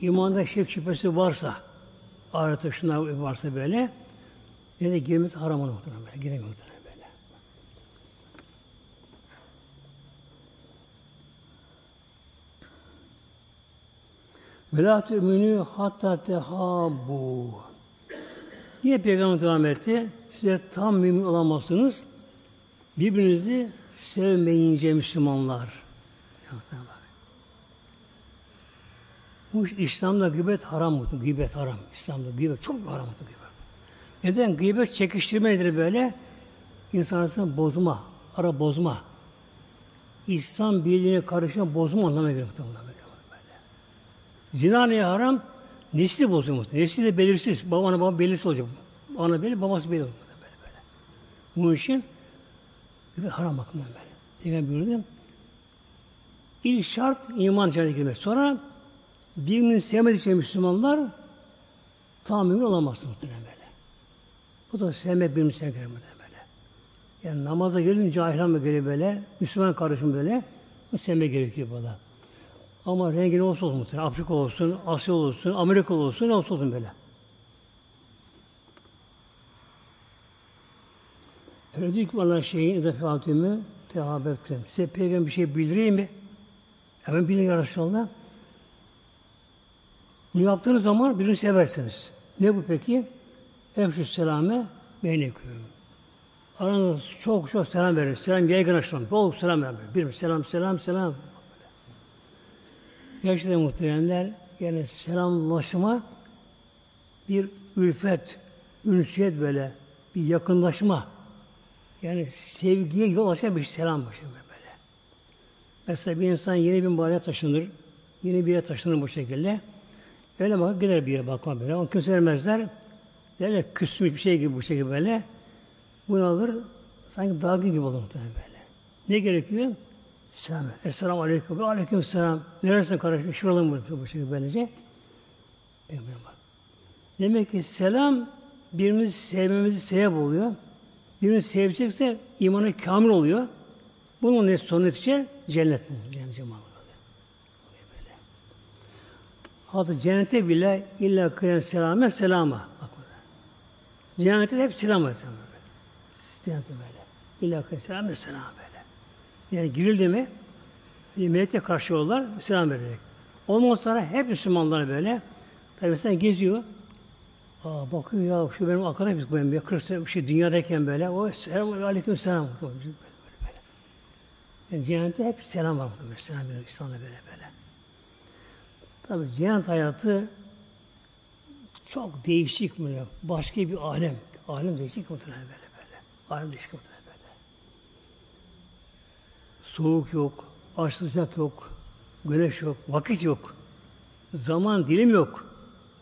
[SPEAKER 1] imanda şek şüphesi varsa, ahirete şunlar varsa böyle, ne de girmesi haram ona muhtemelen böyle, giremiyor muhtemelen böyle. Ve la tü'minü hatta tehabbu. Yine Peygamber devam etti. Sizler tam mümin olamazsınız. Birbirinizi sevmeyince Müslümanlar. Bu İslam'da gıybet haram mı? Gıybet haram. İslam'da gıybet çok haram mı? Gıybet. Neden? Gıybet çekiştirme nedir böyle? İnsan arasında bozma, ara bozma. İslam birliğine karışma, bozma anlamına geliyor. Böyle. Zina neye haram? Nesli bozuyor muhtemelen. Nesli de belirsiz. Babana baba belirsiz olacak. Ana belli, babası belli olacak. Böyle böyle. Bunun için bir haram bakımdan böyle. Peygamber buyurdu. İlk şart iman cennete girmek. Sonra birbirini sevmedikçe Müslümanlar tam mümin olamazsın muhtemelen böyle. Bu da sevmek birbirini sevmek muhtemelen böyle. Yani namaza gelince cahil mı geliyor böyle, Müslüman karışım böyle, sevmek gerekiyor bana. Ama rengi ne olsa olsun muhtemelen. Afrika olsun, Asya olsun, Amerika olsun, ne olsa olsun böyle. Öyle diyor ki bana şeyin ezafatümü tehabbetüm. Size peygamber bir şey bildireyim mi? Hemen bilin ya Resulallah. Bunu yaptığınız zaman birini seversiniz. Ne bu peki? Efşü selame beyneküm. Aranızda çok çok selam verin. Selam yaygınlaştırın. Bol selam verin. Bir selam, selam, selam. Gerçekten muhteremler yani selamlaşma bir ülfet, ünsiyet böyle bir yakınlaşma yani sevgiye yol açan bir selam başım böyle. Mesela bir insan yeni bir mahalleye taşınır, yeni bir yere taşınır bu şekilde. Öyle bakar gider bir yere bakma böyle. Onu kimse vermezler. Derler küsmüş bir şey gibi bu şekilde böyle. Bunu alır, sanki dalgın gibi olur muhtemelen böyle. Ne gerekiyor? Selam. Esselamu aleyküm. Aleyküm selam. Neresin kardeşim? Şuradan bu, bu şekilde böylece. Demek ki selam birimizi sevmemizi sebep oluyor. Birini sevecekse imanı kamil oluyor. Bunun ne sonu netice? Cennet. Cennet cemal böyle. Hatta cennete bile illa kıyan selame selama. Bak. Cennette hep selam var. Cennete böyle. İlla kıyan selame selam böyle. Yani girildi mi melekle karşılıyorlar selam vererek. Ondan sonra hep Müslümanlar böyle tabi sen geziyor Aa, bakıyor ya şu benim arkadaşım benim ya 40 sene şey dünyadayken böyle o selam aleyküm selam böyle, böyle. Yani cennette hep selam var selam veriyor İslam'da böyle böyle. Tabi cennet hayatı çok değişik böyle. Başka bir alem. Alem değişik muhtemelen böyle böyle. Alem değişik muhtemelen böyle. Soğuk yok, aç sıcak yok, güneş yok, vakit yok. Zaman dilim yok.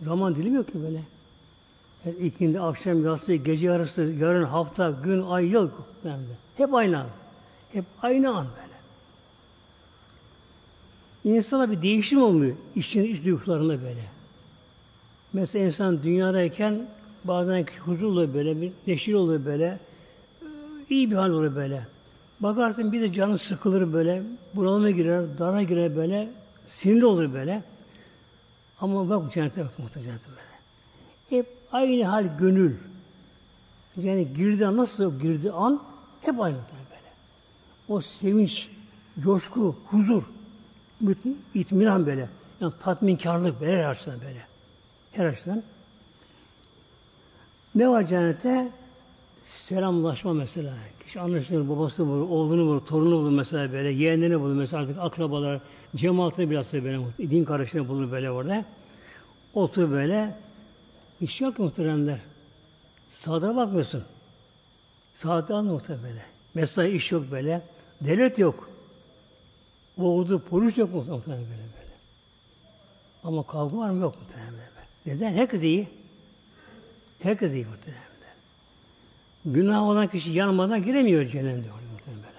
[SPEAKER 1] Zaman dilim yok ki böyle. Yani ikindi, akşam, yatsı, gece yarısı, yarın, hafta, gün, ay, yıl. Yani hep aynı an. Hep aynı an böyle. İnsana bir değişim olmuyor için iç duygularında böyle. Mesela insan dünyadayken bazen huzurlu böyle, bir neşir oluyor böyle, iyi bir hal oluyor böyle. Bakarsın bir de canı sıkılır böyle, bunalıma girer, dara girer böyle, sinirli olur böyle. Ama bak cennete bak muhtemelen böyle. Hep aynı hal gönül. Yani girdi an nasıl girdi an hep aynı böyle. O sevinç, coşku, huzur, itminan böyle. Yani tatminkarlık böyle her açıdan böyle. Her açıdan. Ne var cennette? Selamlaşma mesela. Kişi anlaşılır, babası bulur, oğlunu bulur, torunu bulur mesela böyle, yeğenlerini bulur mesela artık akrabalar, cemaatini biraz böyle, din kardeşlerini bulur böyle orada. Otur böyle, İş yok muhteremler. Sağda bakmıyorsun. Sağda muhtemelen böyle. Mesai iş yok böyle. Devlet yok. Ordu, polis yok muhtemelen böyle böyle. Ama kavga var mı? Yok muhtemelen böyle. Neden? Herkes iyi. Herkes iyi muhtemelen. Günah olan kişi yanmadan giremiyor cennete muhtemelen.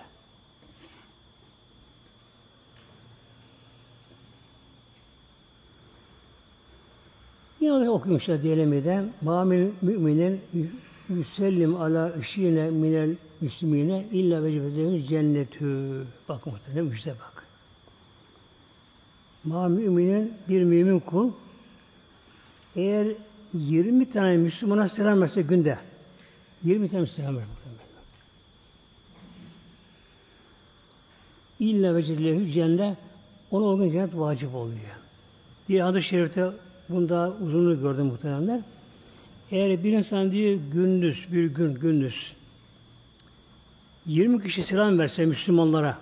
[SPEAKER 1] Yine okumuşlar diyelim de Mamil müminin yüsellim ala işine minel müslimine illa vecibetlerin cennetü. Bak muhtemelen müjde bak. Ma müminin bir mümin kul eğer 20 tane Müslümana selam verse günde 20 tane selam verse muhtemelen. İlla vecibetlerin cennet ona o gün cennet vacip oluyor. Diğer hadis-i şerifte Bunda uzunluğu gördüm muhteremler. Eğer bir insan diyor gündüz, bir gün gündüz 20 kişi selam verse Müslümanlara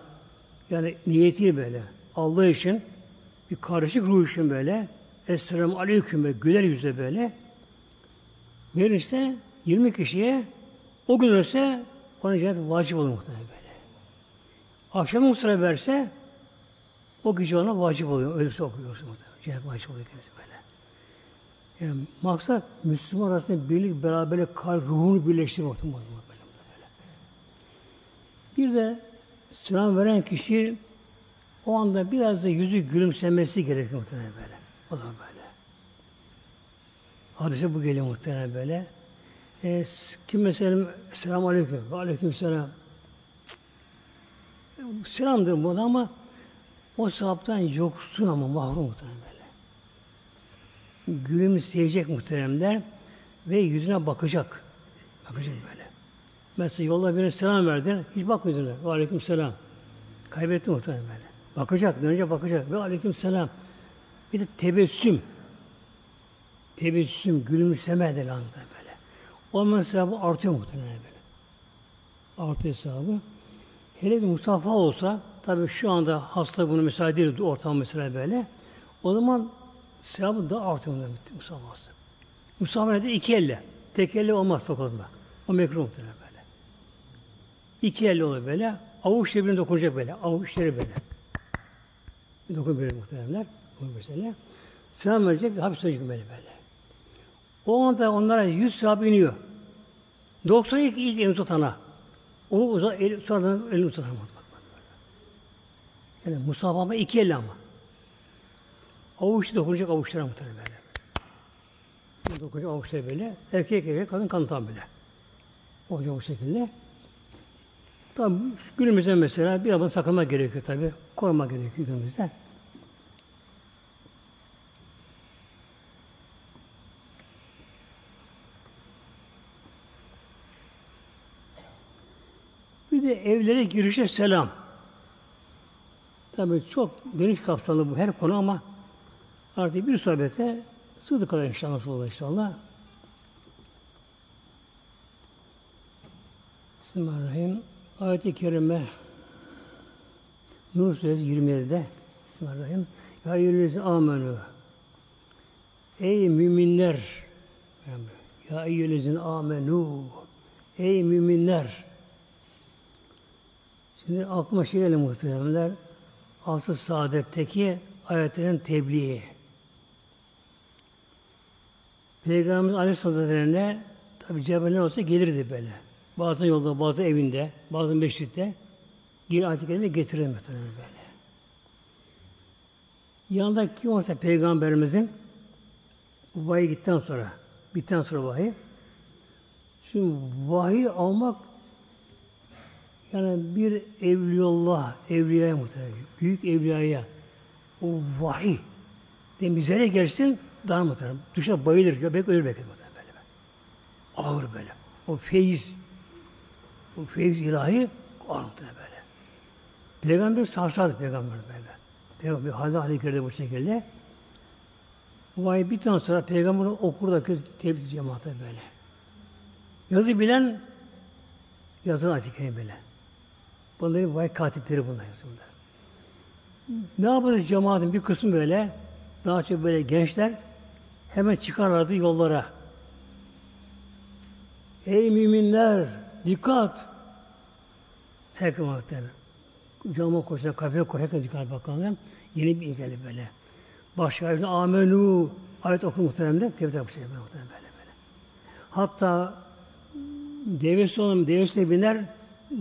[SPEAKER 1] yani niyeti böyle Allah için bir karışık ruh için böyle Esselamu Aleyküm ve güler yüzle böyle verirse 20 kişiye o gün ölse ona cennet vacip olur muhtemelen böyle. Akşamın sıra verse o gece ona vacip oluyor. Ölürse okuyorsun muhtemelen. Cennet vacip oluyor kendisi böyle. Yani maksat Müslüman arasında birlik, beraberlik, kalp, ruhunu birleştirmek. Böyle, böyle. Bir de selam veren kişi o anda biraz da yüzü gülümsemesi gerekiyor muhtemelen böyle. O da böyle. Hadise bu geliyor muhtemelen böyle. E, kim mesela selamun aleyküm aleyküm selam. Selamdır bu ama o sahaptan yoksun ama mahrum muhtemelen böyle gülümseyecek muhteremler ve yüzüne bakacak. Bakacak böyle. Mesela yolda birine selam verdin. Hiç bakmıyordun. Ve aleyküm selam. Kaybetti muhtemelen böyle. Bakacak. Dönünce bakacak. Ve aleyküm selam. Bir de tebessüm. Tebessüm, gülümseme de lazım böyle. O mesela bu artıyor muhtemelen böyle. Artıyor hesabı. Hele bir musafa olsa, tabii şu anda hasta bunu müsaade değil, ortam mesela böyle. O zaman sevabı daha artıyor musafası. Musafa nedir? İki elle. Tek elle olmaz sokakta. O mekruh muhtemelen böyle. İki elle olur böyle. Avuç birbirine dokunacak böyle. Avuçları böyle. Dokun böyle muhtemelenler. Bu mesela. Selam verecek, bir hapis böyle böyle. O anda onlara yüz sevap iniyor. 90 ilk, ilk elini tutana. Onu uzak, el, sonradan elini tutamadı. Yani musabama iki elle ama. Avuç dokunacak avuçlara muhtemelen böyle. Dokunacak avuçlara böyle. Erkek erkek, kadın kanıtan böyle. Olacak bu şekilde. Tabi günümüzde mesela bir adam sakınma gerekiyor tabi. Koruma gerekiyor günümüzde. Bir de evlere girişe selam. Tabii çok geniş kapsamlı bu her konu ama artık bir sohbete sığdı kadar inşallah nasıl olur inşallah. Bismillahirrahmanirrahim. Ayet-i Kerime Nur Suresi 27'de Bismillahirrahmanirrahim. Ya eyyühellezi amenü Ey müminler Ya eyyühellezine amenü Ey müminler Şimdi aklıma şey geldi muhteremler. Asıl saadetteki ayetlerin tebliği. Peygamberimiz Aleyhisselatü tabi cebeller olsa gelirdi böyle. Bazen yolda, bazı evinde, bazı meşritte geri ayet-i kerime getirir muhtemelen böyle. Yanında kim olsa Peygamberimizin vahiy gittikten sonra, bitten sonra vahiy. Şimdi vahiy almak yani bir evliyullah, evliyaya muhtemelen, büyük evliyaya o vahiy demizlere gelsin daha muhtemelen. Düşe bayılır, göbek ölür belki muhtemelen böyle. Ağır böyle. O feyiz, o feyiz ilahi muhtemelen böyle. Peygamber sarsardı peygamber böyle. Peygamber halde hale girdi bu şekilde. Bu bir tane sonra peygamber okur da tebliğ cemaate böyle. Yazı bilen yazın açık böyle. Bunların vay katipleri bunlar yazıyorlar. Ne yapacak cemaatin bir kısmı böyle, daha çok böyle gençler hemen çıkarlardı yollara. Ey müminler, dikkat! Herkes muhtemelen. Cama koşuna, kapıya koşuna, herkes dikkat bakalım. Yeni bir geldi böyle. Başka ayette amenu ayet okur muhtemelen. Tebrik bu şey muhtemelen böyle böyle. Hatta devesi olan devesine biner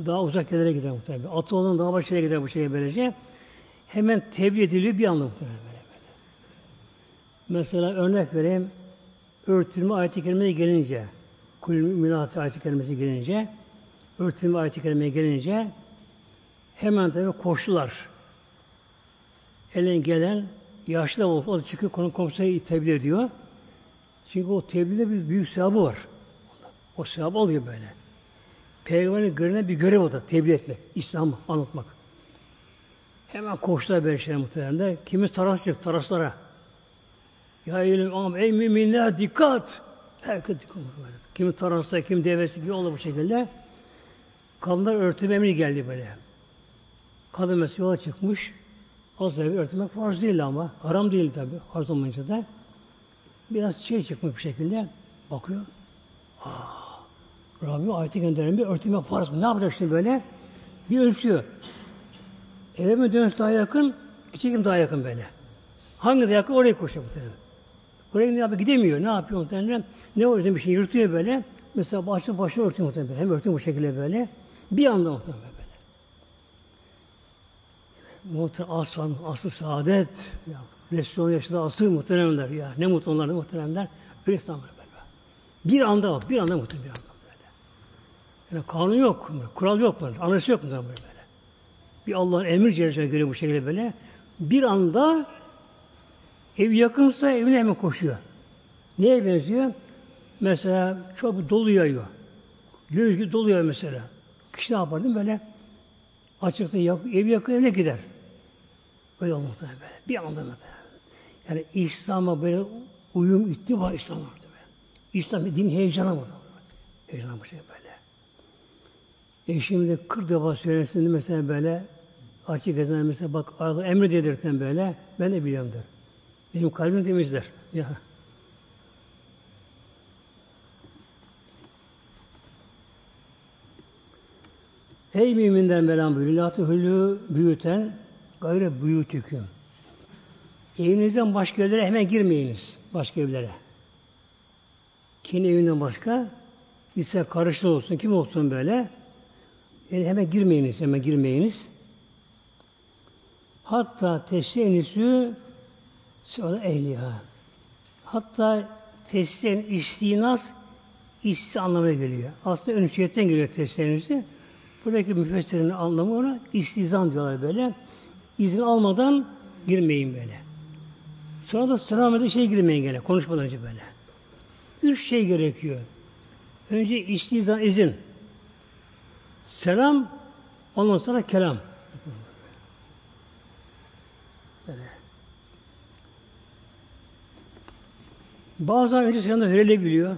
[SPEAKER 1] daha uzak yerlere gider muhtemelen. Atı olan daha başka yere gider bu şeye böylece. Hemen tebliğ ediliyor bir anda muhtemelen böyle, böyle. Mesela örnek vereyim. Örtülme ayet-i kerimeye gelince, kul müminat ayet-i kerimesi gelince, örtülme ayet-i kerimeye gelince hemen tabi koştular. Elen gelen yaşlı olup o çıkıyor konu komşuya tebliğ ediyor. Çünkü o tebliğde bir büyük sevabı var. O sevabı oluyor böyle. Peygamberin görünen bir görev o da. Tebliğ etmek. İslam'ı anlatmak. Hemen koştular şeyler muhtemelen. Kimi taras çıktı taraslara. Ya ilim, ey müminler dikkat. Herkes dikkat. Kimi tarasta, kim devesi gibi oldu bu şekilde. Kadınlar örtüm emri geldi böyle. Kadın mesela yola çıkmış. Az evvel örtmek farz değil ama. Haram değil tabi. Farz olmayınca da. Biraz şey çıkmış bir şekilde. Bakıyor. Aa, Rabbim ayeti gönderen bir örtülme farz mı? Ne yapacak şimdi böyle? Bir ölçüyor. Eve mi dönüş daha yakın, içekim daha yakın böyle. Hangi de yakın oraya koşuyor muhtemelen. Oraya ne yapıyor? Gidemiyor. Ne yapıyor muhtemelen? Ne oluyor? Şey yırtıyor böyle. Mesela başlı başına örtüyor muhtemelen. Hem örtüyor bu şekilde böyle. Bir anda muhtemelen böyle. Muhtemelen aslan, aslı saadet. Ya, Resulullah yaşında asıl muhtemelenler ya. Ne mutlu onlar, ne muhtemelenler. Öyle insanlar böyle. Bir anda bak, bir anda muhtemelen bir anda. Yani kanun yok, kural yok mu? Anası yok mu böyle? Bir Allah'ın emir cennetine göre bu şekilde böyle. Bir anda ev yakınsa evine hemen koşuyor. Neye benziyor? Mesela çok dolu yağıyor. Göğüs gibi doluyor mesela. Kişi ne yapar değil mi? Böyle açıkta yak, ev yakıyor evine gider. Öyle muhtemelen böyle. Bir anda muhtemelen. Yani İslam'a böyle uyum ittiba İslam vardı böyle. İslam din heyecanı var. Heyecanı bir şey böyle. E şimdi 40 defa söylesin mesela böyle açık gezen mesela bak emri dedirten böyle ben de biliyorum der. Benim kalbim temizler. Ya. Ey müminler melam buyuruyor. Tuhulü büyüten gayrı büyütüküm. Evinizden başka evlere hemen girmeyiniz. Başka evlere. Kendi evinden başka ise karışlı olsun, kim olsun böyle. Yani hemen girmeyiniz, hemen girmeyiniz. Hatta tesyenüsü sonra ehliha. Hatta tesyen istinas isti anlamına geliyor. Aslında ünsiyetten geliyor tesyenüsü. Buradaki müfessirin anlamı ona istizan diyorlar böyle. İzin almadan girmeyin böyle. Sonra da selamete şey girmeyin gene konuşmadan önce böyle. Üç şey gerekiyor. Önce istizan izin. Selam ondan sonra kelam. Böyle. Bazen önce selamda verilebiliyor.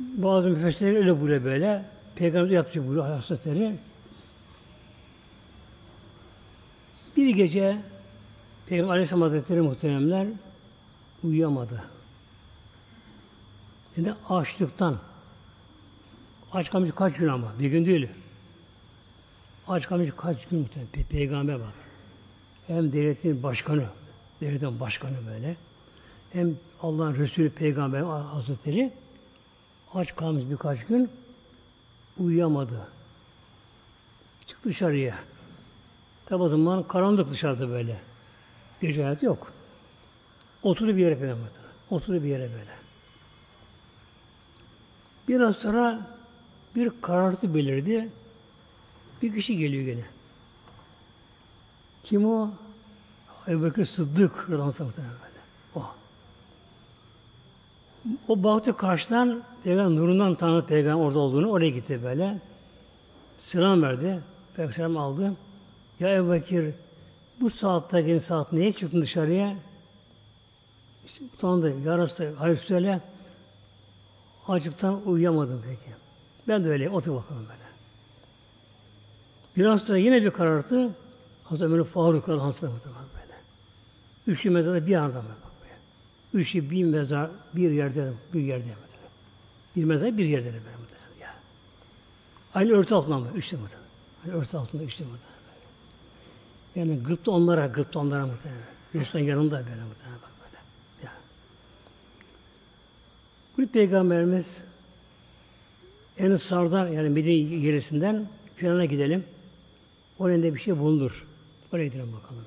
[SPEAKER 1] Bazı müfessirler öyle buyuruyor böyle. Peygamber yaptı bu hasretleri. Bir gece Peygamber Aleyhisselam Hazretleri muhteremler uyuyamadı. Yani açlıktan. Aç kalmış kaç gün ama. Bir gün değil. Aç kalmış kaç gün muhtemelen. Pe Peygamber bak. Hem devletin başkanı, devletin başkanı böyle. Hem Allah'ın Resulü Peygamber Hazretleri aç kalmış birkaç gün uyuyamadı. Çıktı dışarıya. Tabi o zaman karanlık dışarıda böyle. Gece hayatı yok. Oturdu bir yere Peygamber. Oturdu bir yere böyle. Biraz sonra bir karartı belirdi. Bir kişi geliyor gene. Kim o? Ebu Bekir Sıddık radıyallahu. O baktı karşıdan Peygamber nurundan tanıdı Peygamber orada olduğunu. Oraya gitti böyle. Selam verdi. Peygamber aldı. Ya Ebu Bekir bu saatte yeni saat niye çıktın dışarıya? İşte utandı. Ya Resulallah, hayır söyle. Acıktan uyuyamadım peki. Ben de öyle. Otur bakalım böyle. Biraz sonra yine bir karartı. Hazreti Ömer Faruk Hazretleri böyle. Üçlü mezarda bir anda böyle. Üçü bir mezar bir yerde bir yerde. Bir mezar bir yerde böyle muhtemelen ya. Aynı örtü altında mı? Üçlü muhtemelen. Aynı örtü altında üçlü muhtemelen. Yani gıptı onlara, gıptı onlara muhtemelen. Resul'ün yanında böyle muhtemelen bak böyle. Ya. Bu peygamberimiz en sardan yani Medine yerisinden Filan'a gidelim. Oraya bir şey bulunur. Oraya gidelim bakalım.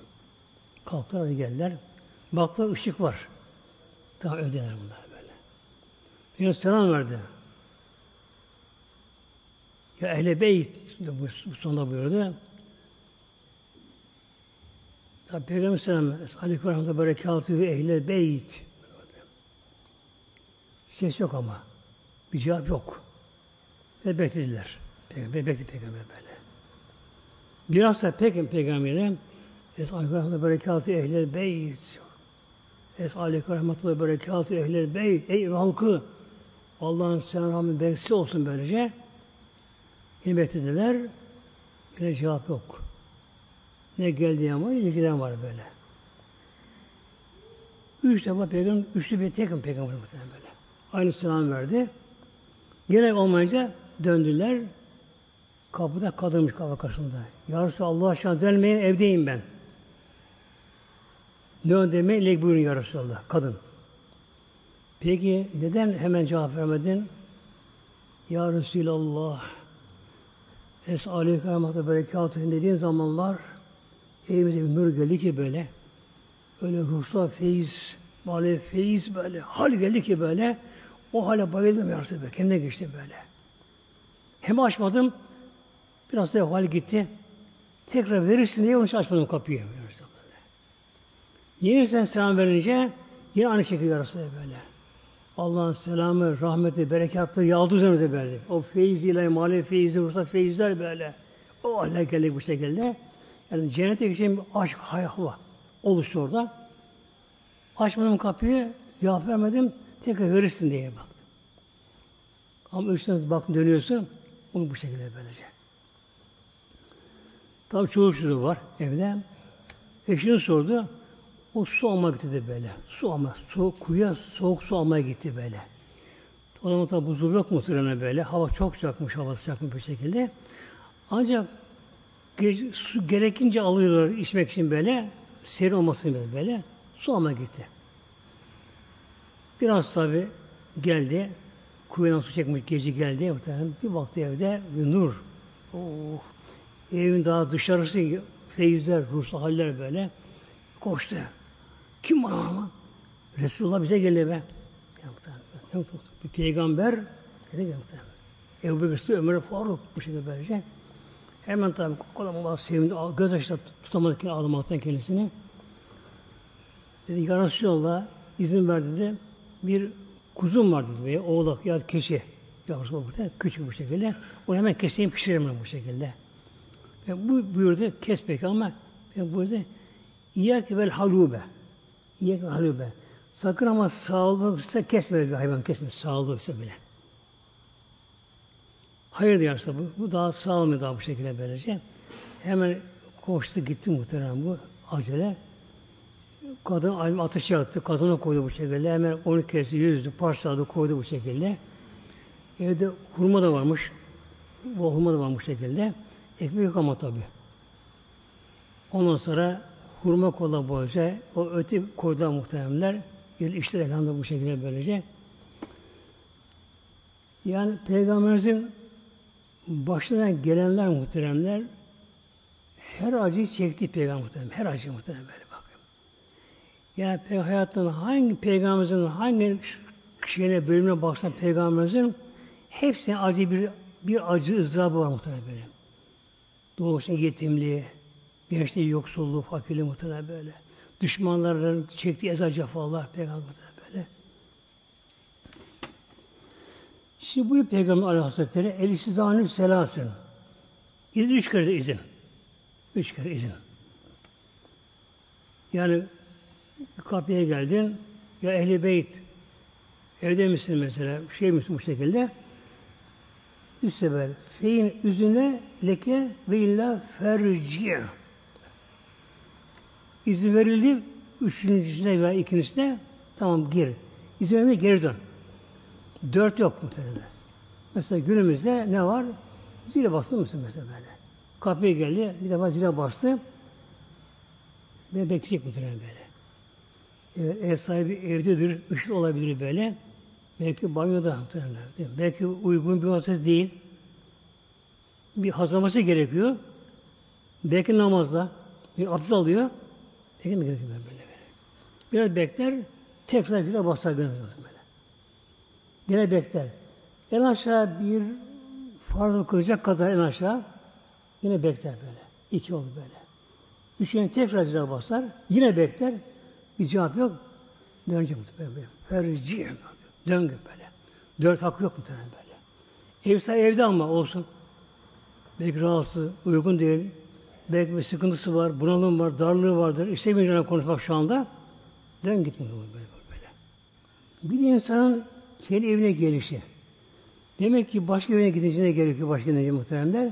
[SPEAKER 1] Kalktılar hadi geldiler. Baktılar ışık var. Daha ödeler bunlar böyle. Peygamber selam verdi. Ya ehle beyt bu sonunda buyurdu. Tabi Peygamber selam Aleyküm Rahmetullah Berekatü ehle beyt. Ses yok ama. Bir cevap yok. Ve beklediler. Peygamber bekledi peygamber böyle. Biraz da pek peygamberine Es aleyküm rahmetullah berekatü ehlel beyt. Es aleyküm rahmetullah berekatü ehlel beyt. Ey halkı Allah'ın sen rahmet bereketi olsun böylece. Yine beklediler. Yine cevap yok. Ne geldi ama ilgilen var böyle. Üç defa peygamber, üçlü bir tekim peygamber muhtemelen böyle. Aynı selam verdi. Gene olmayınca döndüler. Kapıda kadınmış kapı karşısında. Ya Allah aşkına dönmeyin evdeyim ben. Demeyin ilek buyurun ya Resulallah. Kadın. Peki neden hemen cevap vermedin? Ya Resulallah Es-aleyküm rahmetü berekatühün dediğin zamanlar evimize bir nur geldi ki böyle öyle ruhsal feyiz, manevi feyiz böyle hal geldi ki böyle o hale bayıldım ya Resulallah. Kendine geçtim böyle. Hem açmadım biraz da hal gitti. Tekrar verirsin diye onun açmadım kapıyı. Yine sen selam verince yine aynı şekilde Resulallah böyle. Allah'ın selamı, rahmeti, berekatı yağdı üzerimize böyle. O feyiz ile manevi feyizler, ruhsal feyizler böyle. O hale geldik bu şekilde. Yani cennete geçen bir aşk hayahva oluştu orada. Açmadım kapıyı, cevap vermedim, tekrar verirsin diye baktım. Ama üç tane bak dönüyorsun, onu bu şekilde böylece. Tabii çocuğu var evde. Eşini sordu. O su almaya gitti de böyle. Su alma, su, kuyuya soğuk su almaya gitti böyle. O zaman tabi buzul yok muhtemelen böyle. Hava çok sıcakmış, hava sıcakmış bir şekilde. Ancak su gerekince alıyorlar içmek için böyle. Serin olmasın böyle, böyle. Su almaya gitti. Biraz tabi geldi. Kuyudan su çekmiş gece geldi. Muhtemelen bir baktı evde bir nur. Oh, evin daha dışarısı feyizler, ruhsal haller böyle. Koştu. Kim var ama? Resulullah bize geldi be. Bir peygamber geldi. Ebu Bekir Ömer Faruk bu şekilde böylece. Hemen tabi kocaman sevindi. Göz açtı tutamadı ki ağlamaktan kendisini. Dedi ya Resulallah izin ver dedi. Bir kuzum var dedi veya oğlak ya keçi. Yavrusu burada küçük bu şekilde. Onu hemen keseyim pişiririm bu şekilde. Ve bu buyurdu kes peki ama buyurdu İyyâke vel halûbe. Vel halûbe. Sakın ama sağlıksa kesme bir hayvan kesme. Sağlıksa bile. Hayır diyorsa bu. Bu daha sağlamıyor daha bu şekilde böylece. Hemen koştu gitti muhtemelen bu acele. Kadın ateş yaktı. Kadına koydu bu şekilde. Hemen onu kesti, yüzdü, parçaladı, koydu bu şekilde. Evde hurma da varmış. Bu hurma da varmış şekilde. Ekmek yok ama tabi. Ondan sonra hurma kola boyunca o öte koydular muhteremler. Bir işler elhamdülillah bu şekilde böylece. Yani Peygamberimizin başına gelenler muhteremler her acıyı çekti Peygamber muhterem. Her acı muhterem böyle bakın. Yani hayatın hangi peygamberimizin hangi şeyine bölümüne baksan peygamberimizin hepsine acı bir bir acı ızdırabı var muhtemelen böyle. Doğuşta yetimliği, gençliği yoksulluğu, fakirliği muhtemelen böyle. Düşmanların çektiği eza cefalar peygamber böyle. Şimdi bu Peygamber Aleyhisselatü el istizanü selasın. İzin üç kere izin. Üç kere izin. Yani kapıya geldin, ya ehli beyt, evde misin mesela, şey misin bu şekilde? Üç sefer. Feyin üzüne leke ve illa ferci. İzin verildi. Üçüncüsüne veya ikincisine tamam gir. İzin vermeye geri dön. Dört yok muhtemelen. Mesela günümüzde ne var? Zile bastı mısın mesela böyle? Kapıya geldi, bir defa zile bastı. Ve bekleyecek muhtemelen böyle. Ev, ev sahibi evdedir, ışık olabilir böyle. Belki banyoda muhtemelen. Belki uygun bir vasıta değil. Bir hazırlaması gerekiyor. Belki namazda. Bir abdest alıyor. Belki mi gerekiyor böyle böyle. Biraz bekler, tekrar zile basar böyle. Yine bekler. En aşağı bir farz kılacak kadar en aşağı yine bekler böyle. İki oldu böyle. Üçüncü tekrar zile basar. Yine bekler. Bir cevap yok. Dönecek böyle. Ferci. Döngü böyle. Dört hakkı yok muhtemelen böyle. Ev evde ama olsun. Belki rahatsız, uygun değil. Belki bir sıkıntısı var, bunalım var, darlığı vardır. İstemiyor konuşmak şu anda. Dön gitmiyor böyle, böyle. Bir insanın kendi evine gelişi. Demek ki başka evine gideceğine gerekiyor başka evine muhteremler.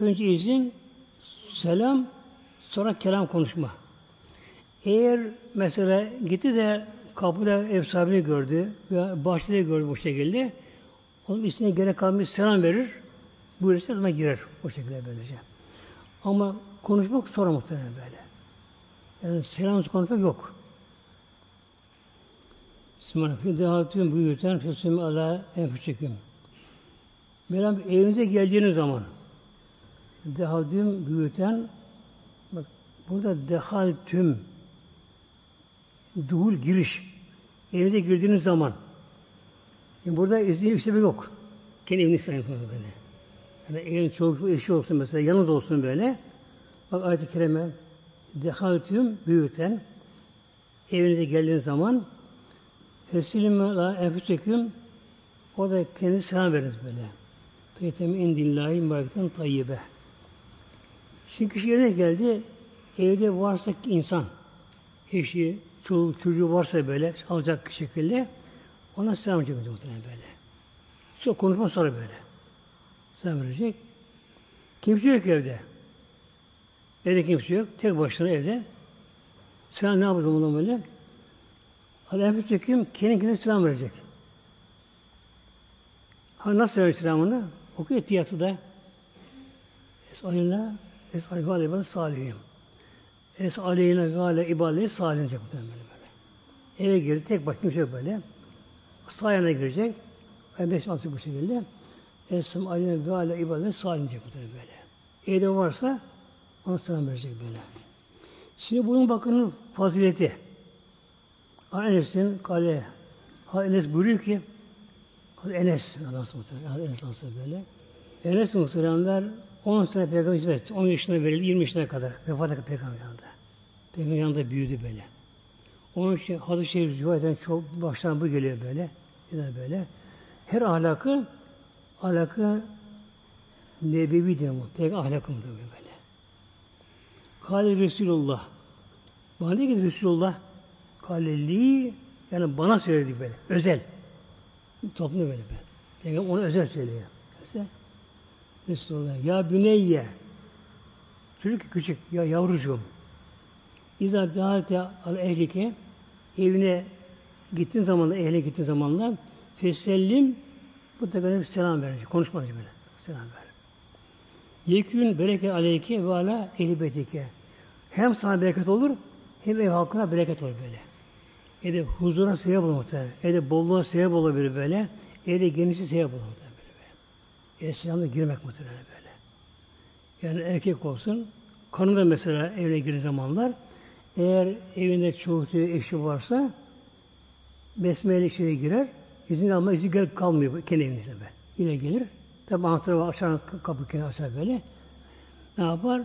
[SPEAKER 1] Önce izin, selam, sonra kelam konuşma. Eğer mesela gitti de kapıda ev sahibini gördü veya bahçede gördü bu şekilde onun üstüne gerek kalmış selam verir. Buyurursa o zaman girer o şekilde böylece. Ama konuşmak sonra muhtemelen böyle. Yani selam konuşmak yok. Bismillah. Fidahatün buyurten fesimi ala enfüseküm. Mevlam evinize geldiğiniz zaman dehatüm büyüten bak burada dehal tüm duhul giriş evinize girdiğiniz zaman yani burada izni yüksebe yok. Kendi evini sayın böyle. Yani evin çocuk eşi olsun mesela yalnız olsun böyle. Bak ayet-i kerime dehaltüm büyüten evinize geldiğiniz zaman Fesilime la enfüseküm o da kendi selam veririz böyle. Tayyitem indillahi mübarekten tayyibe. Şimdi kişi yerine geldi. Evde varsa insan, eşi, çoluğu, çocuğu varsa böyle alacak şekilde ona selam verecek muhtemelen böyle. Sonra konuşma sonra böyle. Selam verecek. Kimse yok evde. Evde kimse yok. Tek başına evde. Selam ne yapacağım ona böyle? Aleyhisselam çekim kendi kendine selam verecek. Ha nasıl verecek selamını? Oku etiyatı da. Es'alina Es'alina ve aleyhi salihim. Es'alina ve aleyhi ibadeti salihim diyecek muhtemelen böyle. Eve girdi tek başına kimse yok böyle. Sağ yana girecek. Beş altı bu şekilde. Es'alina aleyhi ve aleyhi ibadeti salihim diyecek böyle. Evde varsa ona selam verecek böyle. Şimdi bunun bakın fazileti. Enes'in kale. Enes buyuruyor ki Enes nasıl. Enes nasıl böyle. Enes muhteremler 10 sene peygamber hizmet 10 yaşına verildi 20 yaşına kadar. Vefat etti peygamber yanında. Peygamber yanında büyüdü böyle. Onun için hadis-i şerif rivayetten çok baştan bu geliyor böyle. Yine böyle. Her ahlakı ahlakı nebevi diyor mu? Peygamber ahlakı mı böyle. Kale Resulullah. Bana diyor ki Resulullah kaleli yani bana söyledi böyle. Özel. Toplumda böyle ben. Peygamber onu özel söylüyor. Mesela Resulullah ya büneyye çocuk küçük ya yavrucuğum İza dâhate al ehlike evine gittiğin zaman da ehline gittiğin zamanla fesellim da bir selam verecek. Konuşmaz böyle. Selam ver. Yekün bereket aleyke ve ala ehli betike. Hem sana bereket olur hem ev halkına bereket olur böyle. Evde huzura sebep olur muhtemelen. Evde bolluğa sebep olabilir böyle. Evde genişi sebep olur muhtemelen böyle. İslam'da girmek muhtemelen böyle. Yani erkek olsun, kanı mesela evine girin zamanlar, eğer evinde çoğu eşi varsa, besmele içine girer, izin alma izni gelip kalmıyor kendi evinde böyle. Yine gelir, tabi anahtarı açar, kapı kendi açar böyle. Ne yapar?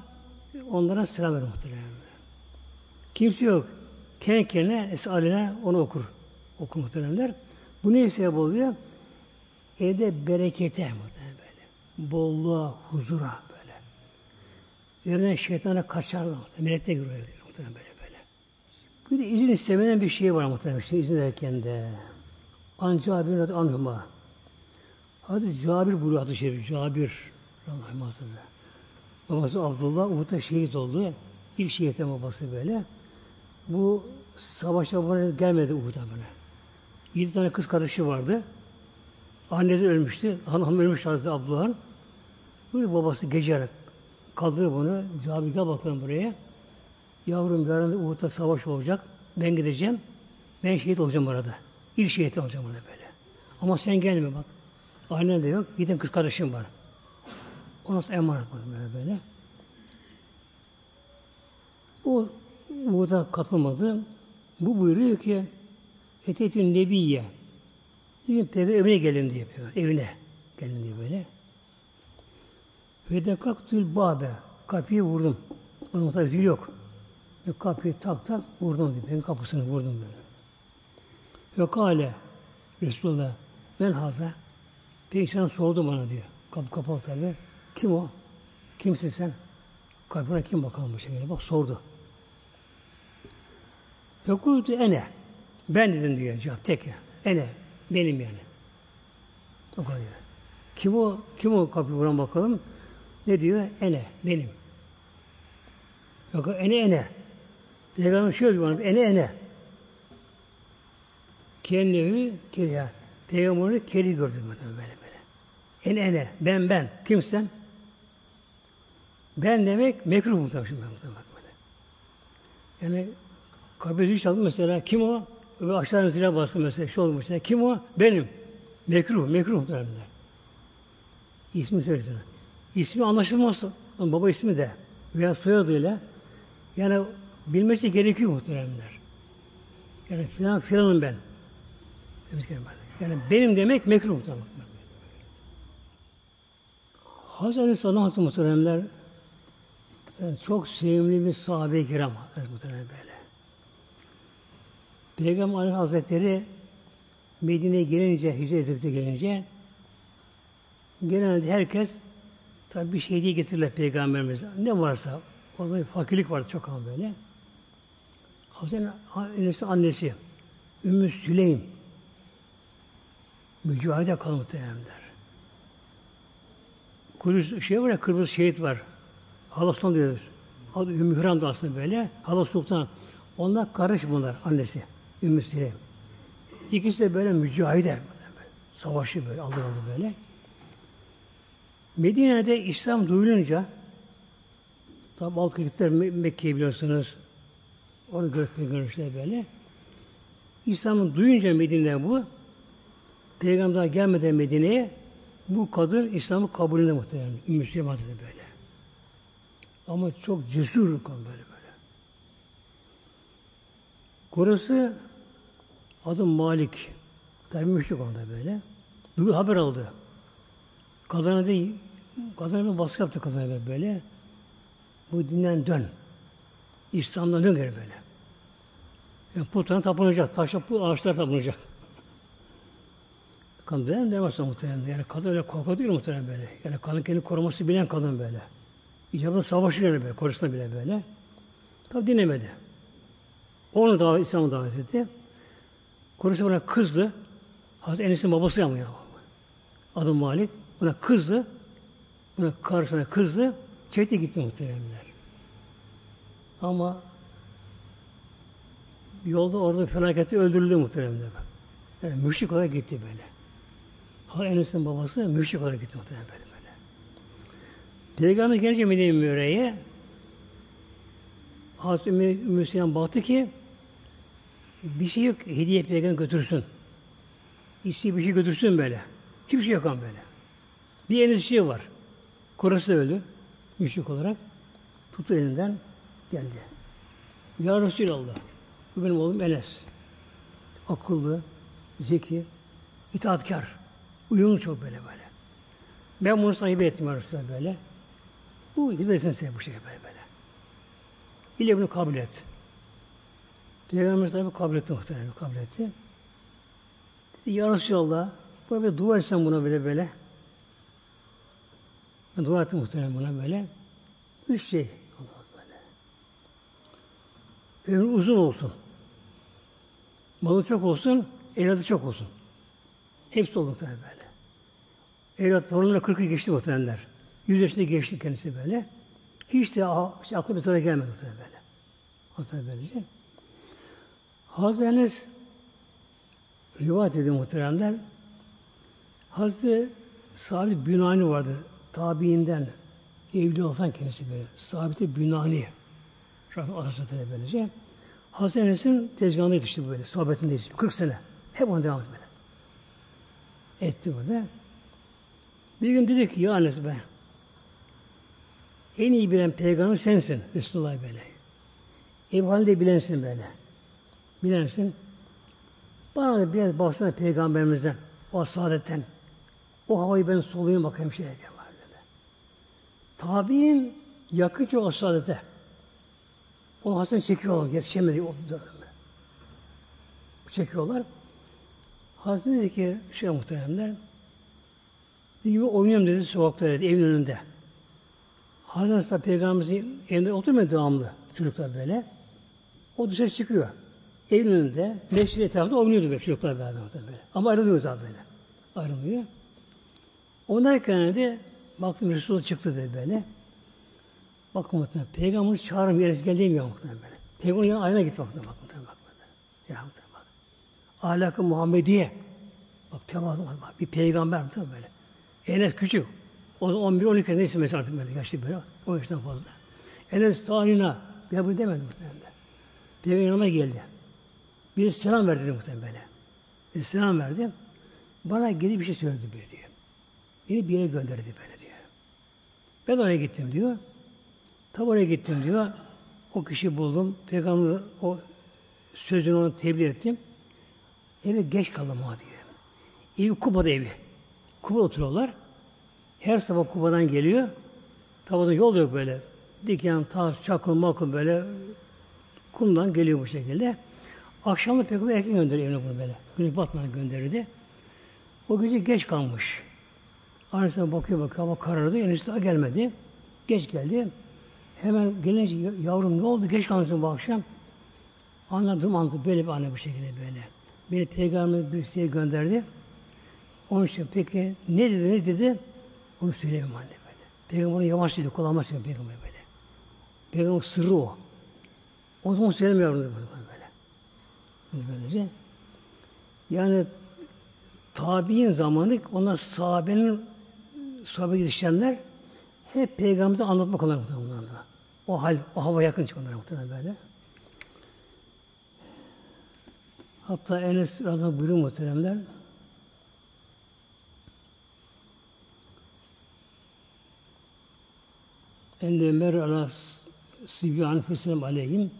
[SPEAKER 1] Onlara selam verir muhtemelen. Kimse yok. Kendi kendine esaline onu okur. Okur muhteremler. Bu ne sebep oluyor? Evde berekete muhtemelen böyle. Bolluğa, huzura böyle. Yerine şeytana kaçarlar muhtemelen. Melekte giriyor muhtemelen böyle böyle. Bir de izin istemeden bir şey var muhtemelen. İşte izin verirken de. Ancak bir adı anhuma. Hazreti Cabir buyuruyor adı şerif. Cabir. Babası Abdullah Uhud'da şehit oldu. İlk şehitte babası böyle. Bu savaşa buna gelmedi Uhud'a böyle. Yedi tane kız kardeşi vardı. Annesi ölmüştü. Hanım ölmüş Hazreti Abdullah'ın. Böyle babası gece kaldırıyor bunu. Cabir gel bakalım buraya. Yavrum yarın Uhud'da savaş olacak. Ben gideceğim. Ben şehit olacağım orada. İlk şehit olacağım orada böyle. Ama sen gelme bak. Annen de yok. Gidin kız kardeşim var. Ona emanet böyle böyle. Bu burada katılmadı. Bu buyuruyor ki Etetün Nebiye Diyor peygamber evine gelin diye peygamber. Evine gelin diye böyle. Ve de kaktül babe. Kapıyı vurdum. Onun tabi zil yok. Ve kapıyı tak tak vurdum diyor. Ben kapısını vurdum böyle. Ve kale Resulullah ben haza Peygamber sordu bana diyor. Kapı kapalı tabi. Kim o? Kimsin sen? Kapına kim bakalım bu şekilde? Bak sordu. Fekultu ene. Ben dedim diyor cevap tek ya. Ene. Benim yani. O kadar. Kim o? Kim o kapı vuran bakalım? Ne diyor? Ene. Benim. Yok ene ene. Peygamber şöyle diyor. Ene ene. Kendileri kiriya. Peygamberi keri gördüm böyle böyle. Ene ene. Ben ben. Kimsen? Ben demek mekruh muhtemelen. Böyle. Yani kabir çaldı mesela. Kim o? Ve aşağı zile bastı mesela. Şey olmuş. Mesela. Kim o? Benim. Mekruh. Mekruh muhtemelen. İsmi söylesene. İsmi anlaşılmaz. Baba ismi de. Veya soyadıyla. Yani bilmesi gerekiyor muhteremler. Yani filan filanım ben. Yani benim demek mekruh muhtemelen. Hazreti Sallallahu Aleyhi yani çok sevimli bir sahabe-i kiram muhterem böyle. Peygamber Aleyhi Hazretleri Medine'ye gelince, hicret edip gelince genelde herkes tabi bir şey diye getirirler Peygamberimiz. Ne varsa, o zaman fakirlik vardı çok ama böyle. Hazreti annesi, annesi Ümmü Süleym mücahide kalın muhteremler. Kudüs şey var ya, kırmızı şehit var. Hala Sultan diyoruz. Ümmü Hüram da aslında böyle. Hala Sultan. Onlar karış bunlar annesi. Ümmü Süleym. İkisi de böyle mücahide. Savaşı böyle, aldı aldı böyle. Medine'de İslam duyulunca tabi alt gittiler Mekke'yi biliyorsunuz. Orada görüp görüşler böyle. İslam'ı duyunca Medine bu Peygamber gelmeden Medine'ye bu kadın İslam'ı kabulüne muhtemelen. Müslüman Hazretleri böyle. Ama çok cesur kadın böyle böyle. Kurası adı Malik. Tabi müşrik onda böyle. Duygu haber aldı. Kadına değil, kadına bir baskı yaptı kadına böyle. Bu dinden dön. İslam'dan dön geri böyle. Yani putlarına tapınacak, taşa bu ağaçlar tapınacak. Kadın ben demezse muhtemelen. Yani kadın öyle korku değil muhtemelen böyle. Yani kadın kendi koruması bilen kadın böyle. İcabında savaşıyor yani böyle, korusuna bile böyle. Tabi dinlemedi. Onu da İslam'a davet etti. Korusu buna kızdı. Hazreti Enes'in babası ama ya. Adı Malik. Buna kızdı. Buna karşısına kızdı. Çekti gitti muhteremler. Ama yolda orada felakette öldürüldü muhteremler. Yani müşrik olarak gitti böyle. Enes'in babası müşrik olarak gitti muhterem böyle böyle. Peygamber gelince Medine Münevvere'ye Hazreti Ümmü Süleyman baktı ki bir şey yok. Hediye peygamber götürsün. İsteği bir şey götürsün böyle. Hiçbir şey yok ama böyle. Bir elinde şey var. Korası öldü. Müşrik olarak. Tuttu elinden geldi. Ya Resulallah. Bu benim oğlum Enes. Akıllı, zeki, itaatkar. Uyumlu çok böyle böyle. Ben bunu sahibi ettim ya Resulallah böyle. Bu hizmet etsin size bu şey böyle böyle. İle bunu kabul et. Peygamber tabi kabul etti muhtemelen kabul etti. Dedi ya Resulallah buna bir dua etsen buna böyle böyle. Ben dua ettim muhtemelen buna böyle. Üç şey. Böyle. Ömrü uzun olsun. Malı çok olsun, evladı çok olsun. Hepsi oldu muhtemelen böyle. Evlat torunlara 40'ı geçti muhtemelenler. 100 yaşında geçti kendisi böyle. Hiç de işte aklı bir tarafa gelmedi muhtemelen böyle. Hatta böylece. Hazreti Enes rivayet ediyor muhteremler. Hazreti Sabit Bünani vardı. Tabiinden evli olan kendisi böyle. Sabit Bünani. Rabbim Arasatü'ne böylece. Hazreti Enes'in tezgahında yetişti böyle. Sohbetinde yetişti. 40 sene. Hep onu devam böyle. Etti burada. Bir gün dedi ki ya Enes be en iyi bilen peygamber sensin Resulullah böyle. Ev halinde bilensin böyle. Bilensin. Bana da biraz baksana peygamberimizden, o saadetten. O havayı ben soluyayım bakayım şey böyle. Tabi'in yakınca o saadete. Onu Hasan çekiyorlar, yetişemedi o. Çekiyorlar. Hazreti dedi ki, şey muhteremler, gibi oynuyorum dedi sokakta dedi, evin önünde. Hazreti Peygamberimizin evinde oturmuyor devamlı çocuklar böyle. O dışarı çıkıyor. Evin önünde, mescid etrafında oynuyordu böyle çocuklar beraber böyle. Ama ayrılmıyor zaten böyle. Ayrılmıyor. Onlarken de baktım Resulullah çıktı dedi böyle. Bakın muhtemelen peygamberi çağırın bir yere gel demiyor muhtemelen böyle. Peygamberin yanına ayna git bakın bak muhtemelen bak. Ya muhtemelen bak. Ahlakı Muhammediye. Bak tevazu. Bir peygamber muhtemelen böyle. Enes küçük. O 11-12 neyse mesela artık böyle yaşlı böyle. O yaştan fazla. Enes tarihine. Ya bunu demedi muhtemelen. Peygamber yanıma geldi. Bir selam verdi muhtemelen. Bir selam verdi. Bana geri bir şey söyledi bir diyor. Beni bir yere gönderdi böyle diyor. Ben oraya gittim diyor. Tam oraya gittim diyor. O kişi buldum. Peygamber o sözünü onu tebliğ ettim. Eve geç kaldım ha diyor. Evi Kuba'da evi. Kuba oturuyorlar. Her sabah Kuba'dan geliyor. Tabi yol yok böyle. Diken, taş, çakıl, makıl böyle kumdan geliyor bu şekilde. Akşam da peygamber erken gönderiyor evine bunu böyle. Güneş batmadan gönderirdi. O gece geç kalmış. Annesine bakıyor bakıyor hava karardı. Enişte daha gelmedi. Geç geldi. Hemen gelince yavrum ne oldu? Geç kalmışsın bu akşam. Anladım anladım. Böyle bir anne bu şekilde böyle. Beni peygamber bir şeye gönderdi. Onun için peki ne dedi ne dedi? Onu söyleyemem anne böyle. Peygamber yavaş dedi. Kulağıma söylüyor peygamber böyle. Peygamber sırrı o. O zaman söylemiyorum böyle. böyle. Böylece. Yani tabi'in zamanı onlar sahabenin sahabe gidişenler hep peygamberimize anlatmak olan muhtemelen. O hal, o hava yakın çıkanlar muhtemelen böyle. Hatta Enes Radha buyuruyor muhteremler. Enne mer ala sibyan feselam aleyhim.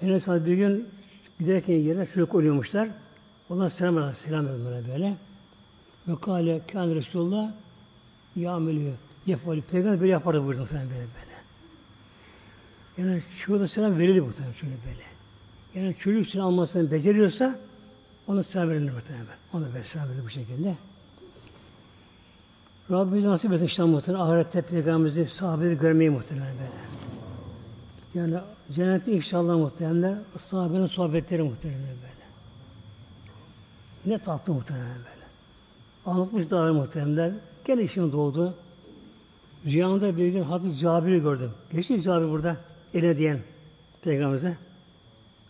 [SPEAKER 1] Enes bir gün giderken yere çocuk oluyormuşlar. Onlar selam selam verdiler böyle. Ve kâle kâne Resulullah yâmelü yefali. Peygamber böyle yapardı buyurdu falan böyle böyle. Yani çoğu selam verildi bu tabi şöyle böyle. Yani çocuk selam almasını beceriyorsa ona selam verilir muhtemelen. Ona ver selam verilir bu şekilde. Rabbimiz nasip etsin işte muhtemelen. Ahirette peygamberimizi sahabeleri görmeyi muhtemelen böyle. Yani cennette inşallah muhtemelen sahabenin sohbetleri muhtemelen böyle. Ne tatlı muhtemelen böyle. Anlatmış daha muhteremler. Gene işim doğdu. Rüyamda bir gün Hazreti Cabir'i gördüm. Geçti Cabir burada. Ele diyen peygamberimize.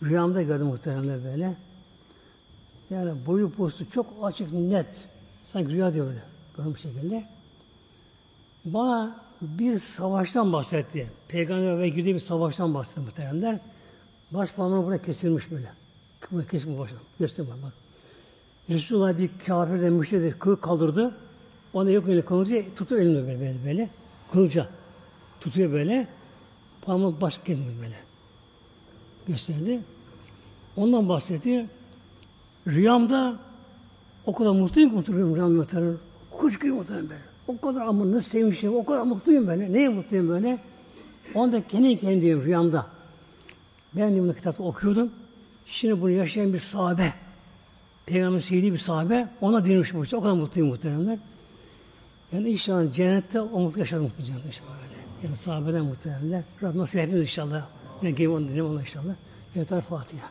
[SPEAKER 1] Rüyamda gördüm muhteremler böyle. Yani boyu postu çok açık, net. Sanki rüya diyor böyle. Görmüş şekilde. Bana bir savaştan bahsetti. Peygamber ve girdiği bir savaştan bahsetti muhteremler. Baş parmağı burada kesilmiş böyle. Kıvı kesilmiş başına. Göstereyim bak. Resulullah bir kafirden müşteride kılık kaldırdı. Ona yok böyle kılıcı tutuyor elimde böyle böyle. böyle. Kılıca tutuyor böyle. Parmağı baş gelmiyor böyle. Gösterdi. Ondan bahsetti. Rüyamda o kadar mutluyum ki mutluyum rüyamda. Kuşkuyum muhtemelen böyle. O kadar nasıl sevmişim, o kadar mutluyum böyle. Neye mutluyum böyle? Onda kendi kendime diyorum rüyamda. Ben diyorum kitapta okuyordum. Şimdi bunu yaşayan bir sahabe, Peygamber sevdiği bir sahabe, ona dinlemiş bu. O kadar mutluyum muhteremler. Yani inşallah cennette o mutlu yaşadı muhtemelen inşallah öyle. Yani sahabeden muhteremler. Rabbim nasip hepimiz inşallah. Ben gelip onu ona inşallah. Yeter Fatiha.